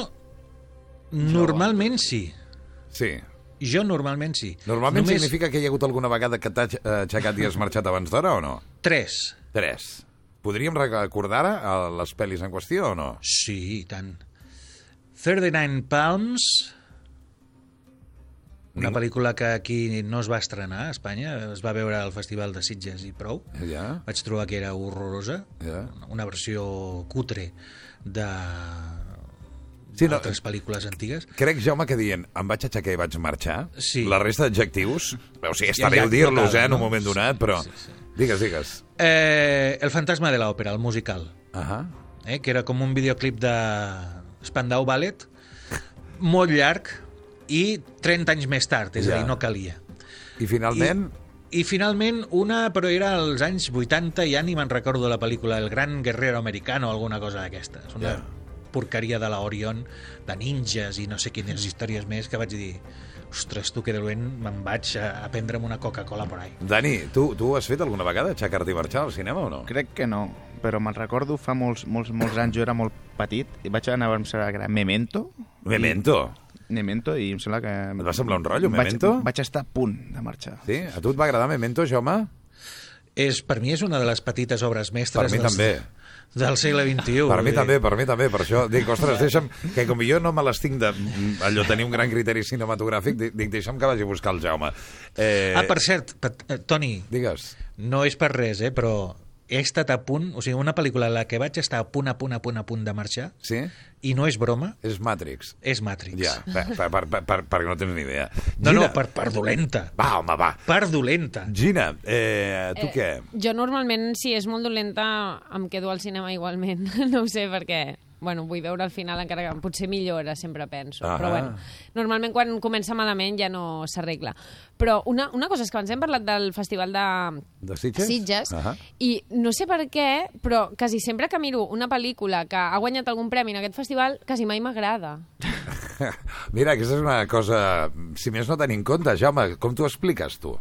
normalment sí. Sí. Jo normalment sí. Normalment Només significa que hi ha hagut alguna vegada que t'has eh, aixecat i has marxat abans d'hora o no? Tres. Tres. Podríem recordar ara a les pel·lis en qüestió o no? Sí, i tant. 39 Palms, una pel·lícula que aquí no es va estrenar a Espanya, es va veure al Festival de Sitges i prou. Ja, Vaig trobar que era horrorosa, ja. una versió cutre de Sí, no, altres pel·lícules antigues. Crec, Jaume, que dient em vaig aixecar i vaig marxar, Sí. la resta d'adjectius, o sigui, està Ja, bé ja, dir-los, eh, en un no? moment donat, però... Sí, sí. Digues, digues. Eh, el fantasma de l'òpera, el musical, Ahà. eh, que era com un videoclip de Spandau Ballet, molt llarg i 30 anys més tard, és Ja. a dir, no calia. I finalment... I finalment una, però era als anys 80, ja ni me'n recordo de la pel·lícula, El gran guerrero americano o alguna cosa d'aquestes. Una Ja. Porqueria de la Orion, de ninjas i no sé quines històries més, que vaig dir, ostres, tu que dolent, me'n vaig a, a prendre'm una Coca-Cola por ahí. Dani, tu, tu has fet alguna vegada aixecar-te i marxar al cinema o no? Crec que no, però me'n recordo fa molts, molts, molts anys, jo era molt petit, i vaig anar a veure, em sembla que era Memento. Memento. Memento, i em sembla que... Et va semblar un rotllo, vaig, Memento? Vaig estar a punt de marxar. Sí? A tu et va agradar Memento, Jaume? És, per mi és una de les petites obres mestres Per mi dels- també. Del segle XXI. Per mi dir. també, per mi també, per això dic, ostres, deixa'm, que com jo no me l'estinc de mm, allò tenir un gran criteri cinematogràfic, dic, deixa'm que vagi a buscar el Jaume. Eh, Ah, per cert, Pat- eh, Toni, Digues. no és per res, eh, però he estat a punt, o sigui, una pel·lícula en la que vaig estar a punt, a punt, a punt, a punt de marxar, Sí? i no és broma, És Matrix. és Matrix. Ja, per, per, per, per, per, perquè no tens ni idea. No, no, per, per dolenta. Va, home, va. Per dolenta. Gina, eh, tu què? Jo normalment, si és molt dolenta, em quedo al cinema igualment. no ho sé, perquè bueno, vull veure al final encara que potser millora, sempre penso. Ah. Però bueno, normalment quan comença malament ja no s'arregla. Però una, una cosa és que abans hem parlat del festival de, De Sitges? Sitges, Ahà. i no sé per què, però quasi sempre que miro una pel·lícula que ha guanyat algun premi en aquest festival, quasi mai m'agrada. Mira, aquesta és una cosa, si més no tenir en compte, Jaume, com t'ho expliques tu?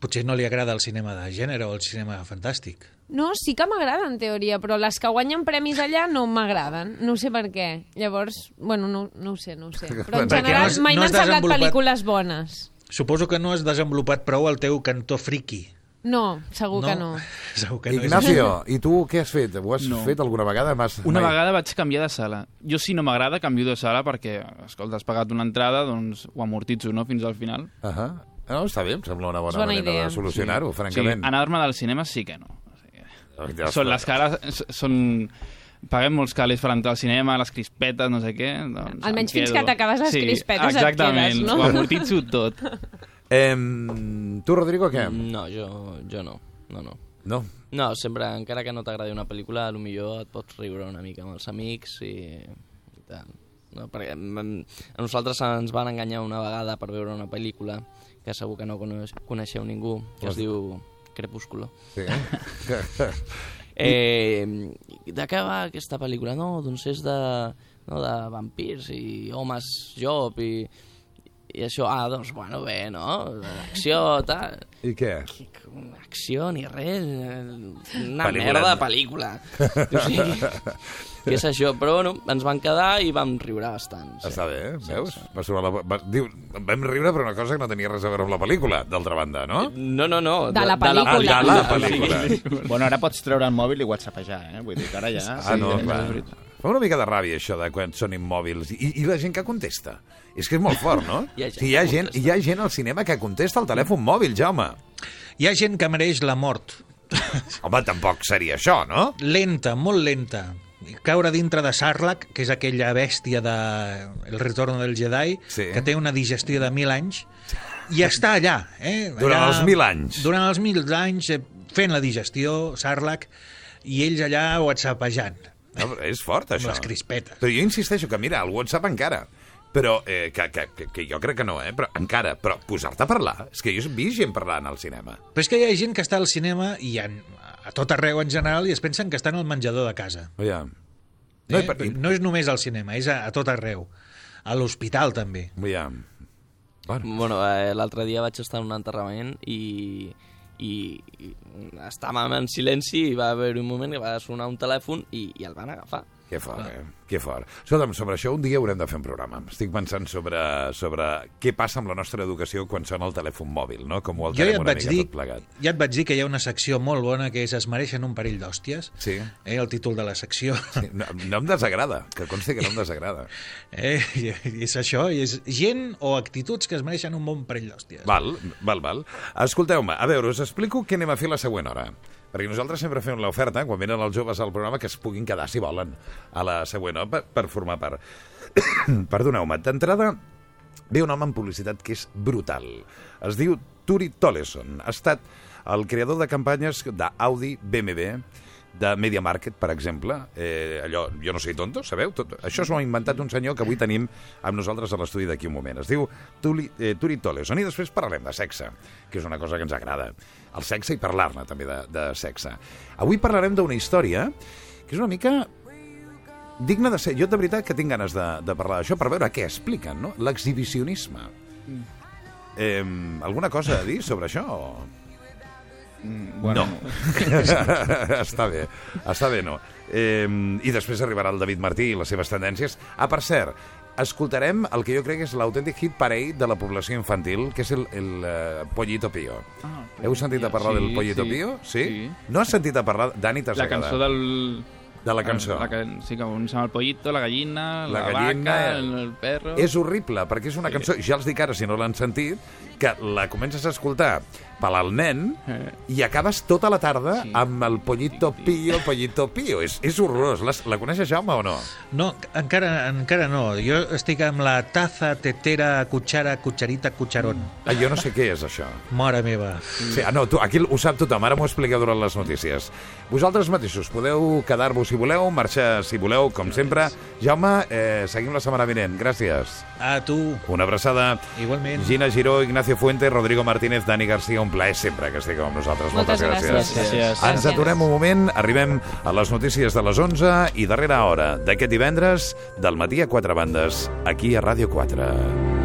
Potser no li agrada el cinema de gènere o el cinema fantàstic. No, sí que m'agrada en teoria, però les que guanyen premis allà no m'agraden. No sé per què. Llavors, bueno, no, no ho sé, no ho sé. Però en Perquè general no has- mai no has m'han semblat desenvolupat- pel·lícules bones. Suposo que no has desenvolupat prou el teu cantó friki. No, segur que no. Segur que no. Ignacio, i tu què has fet? Ho has No. fet alguna vegada? M'has- Una mai? vegada vaig canviar de sala. Jo, si no m'agrada, canvio de sala perquè, escolta, has pagat una entrada, doncs ho amortitzo, no?, fins al final. Uh No, està bé, em sembla una bona bona manera idea. de solucionar-ho, Sí, francament. anar-me del cinema sí que no. Ja són les cares... Són... Paguem molts calés per entrar al cinema, les crispetes, no sé què... Doncs Almenys fins que t'acabes les crispetes et exactament, quedes, no? ho amortitzo tot. Em, tu, Rodrigo, què? No, jo, jo no. No, no. No? No, sempre, encara que no t'agradi una pel·lícula, a lo millor et pots riure una mica amb els amics i, i tal. No, perquè mm, a nosaltres ens van enganyar una vegada per veure una pel·lícula que segur que no coneix, coneixeu ningú, que es diu Crepúsculo. Sí. Eh, de què va aquesta pel·lícula? No, doncs és de, no, de vampirs i homes job i, i això, ah, doncs, bueno, bé, no? Acció, tal... I què? Acció ni res, una Pel·lícula. merda de pel·lícula. O sigui, què és això? Però bueno, ens van quedar i vam riure bastant. Sí. Està bé, eh? veus? Va sobre la... va... Diu, vam riure per una cosa que no tenia res a veure amb la pel·lícula, d'altra banda, no? No, no, no. De la Ah, pel·lícula. de la pel·lícula. Bueno, ara pots treure el mòbil i whatsappejar, eh? Vull dir que ara ja... Ah, no, és clar. Fa una mica de ràbia, això, de quan són immòbils. I, I la gent que contesta. És que és molt fort, no? Hi ha gent Sí, hi, ha que gent, hi ha gent al cinema que contesta al telèfon mòbil, Jaume. Hi ha gent que mereix la mort Home, tampoc seria això, no? Lenta, molt lenta. Caure dintre de Sarlacc, que és aquella bèstia de El retorno del Jedi, Sí. que té una digestió de mil anys, i està allà. Eh? Durant allà, els mil anys. Durant els mil anys, eh, fent la digestió, Sarlacc, i ells allà whatsappejant, No, és fort, amb això. les crispetes. Però jo insisteixo que, mira, el WhatsApp encara, però eh, que, que, que, que jo crec que no, eh? però encara, però posar-te a parlar, és que jo he vist gent parlant al cinema. Però és que hi ha gent que està al cinema i en, a tot arreu en general i es pensen que estan al menjador de casa. Ja. No, eh? i- no és només al cinema, és a, a tot arreu. A l'hospital, també. Ja. Bueno, Bueno, eh, l'altre dia vaig estar en un enterrament i, i, i estàvem en silenci i va haver un moment que va sonar un telèfon i, i el van agafar. Que fort, eh? Que fort. Escolta'm, sobre això un dia haurem de fer un programa. Estic pensant sobre, sobre què passa amb la nostra educació quan sona el telèfon mòbil, no? Com ho Jo ja alterem et, vaig dir, tot plegat. ja et vaig dir que hi ha una secció molt bona que és Es mereixen un parell d'hòsties. Sí. Eh, el títol de la secció. Sí, No, no em desagrada, que consti que no em desagrada. Eh, és això, és gent o actituds que es mereixen un bon parell d'hòsties. Val, val, val. Escolteu-me, a veure, us explico què anem a fer la següent hora. Perquè nosaltres sempre fem l'oferta, quan venen els joves al programa, que es puguin quedar, si volen, a la següent per, per formar part. Perdoneu-me, d'entrada ve un home en publicitat que és brutal. Es diu Turi Toleson. Ha estat el creador de campanyes d'Audi, BMW, de Media Market, per exemple. Eh, allò, jo no soy tonto, sabeu? Tot, això s'ho ha inventat un senyor que avui tenim amb nosaltres a l'estudi d'aquí un moment. Es diu Tuli, eh, Turi Toleson. I després parlarem de sexe, que és una cosa que ens agrada. El sexe i parlar-ne també de, de sexe. Avui parlarem d'una història que és una mica digna de ser... Jo de veritat que tinc ganes de, de parlar d'això per veure què expliquen, no? L'exhibicionisme. Eh, alguna cosa a dir sobre això? O... Mm, Bueno, està bé, està bé, no. Eh, I després arribarà el David Martí i les seves tendències. Ah, per cert, escoltarem el que jo crec que és l'autèntic hit parell de la població infantil, que és el, el uh, Pollito Pío. Ah, Heu sentit a parlar sí, del Pollito sí, Pío? Sí? sí. No has sentit a parlar... Dani, t'has La cançó del... De la cançó. La, que, sí, que un s'ama el pollito, la gallina, La la, gallina, vaca, el- el, el perro... És horrible, perquè és una cançó, ja els dic ara si no l'han sentit, que la comences a escoltar per al nen Eh. i acabes tota la tarda Sí. amb el pollito pío, el pollito pío. És, és horrorós. La, la coneixes, Jaume, o no? No, encara, encara no. Jo estic amb la taza, tetera, cuchara, cucharita, cucharón. Ah, jo no sé què és això. Mare meva. Sí, ah, no, tu, aquí ho sap tothom, ara m'ho expliqueu durant les notícies. Vosaltres mateixos podeu quedar-vos si voleu, marxar si voleu, com sempre. Jaume, eh, seguim la setmana vinent. Gràcies. A tu, Una abraçada. igualment. Gina Giró, Ignacio Fuente, Rodrigo Martínez, Dani Garcia, un plaer sempre que estigueu amb nosaltres. Moltes Moltes gràcies. Gràcies. Ens aturem un moment, arribem a les notícies de les 11 i darrera hora d'aquest divendres del matí a quatre bandes, aquí a Ràdio 4.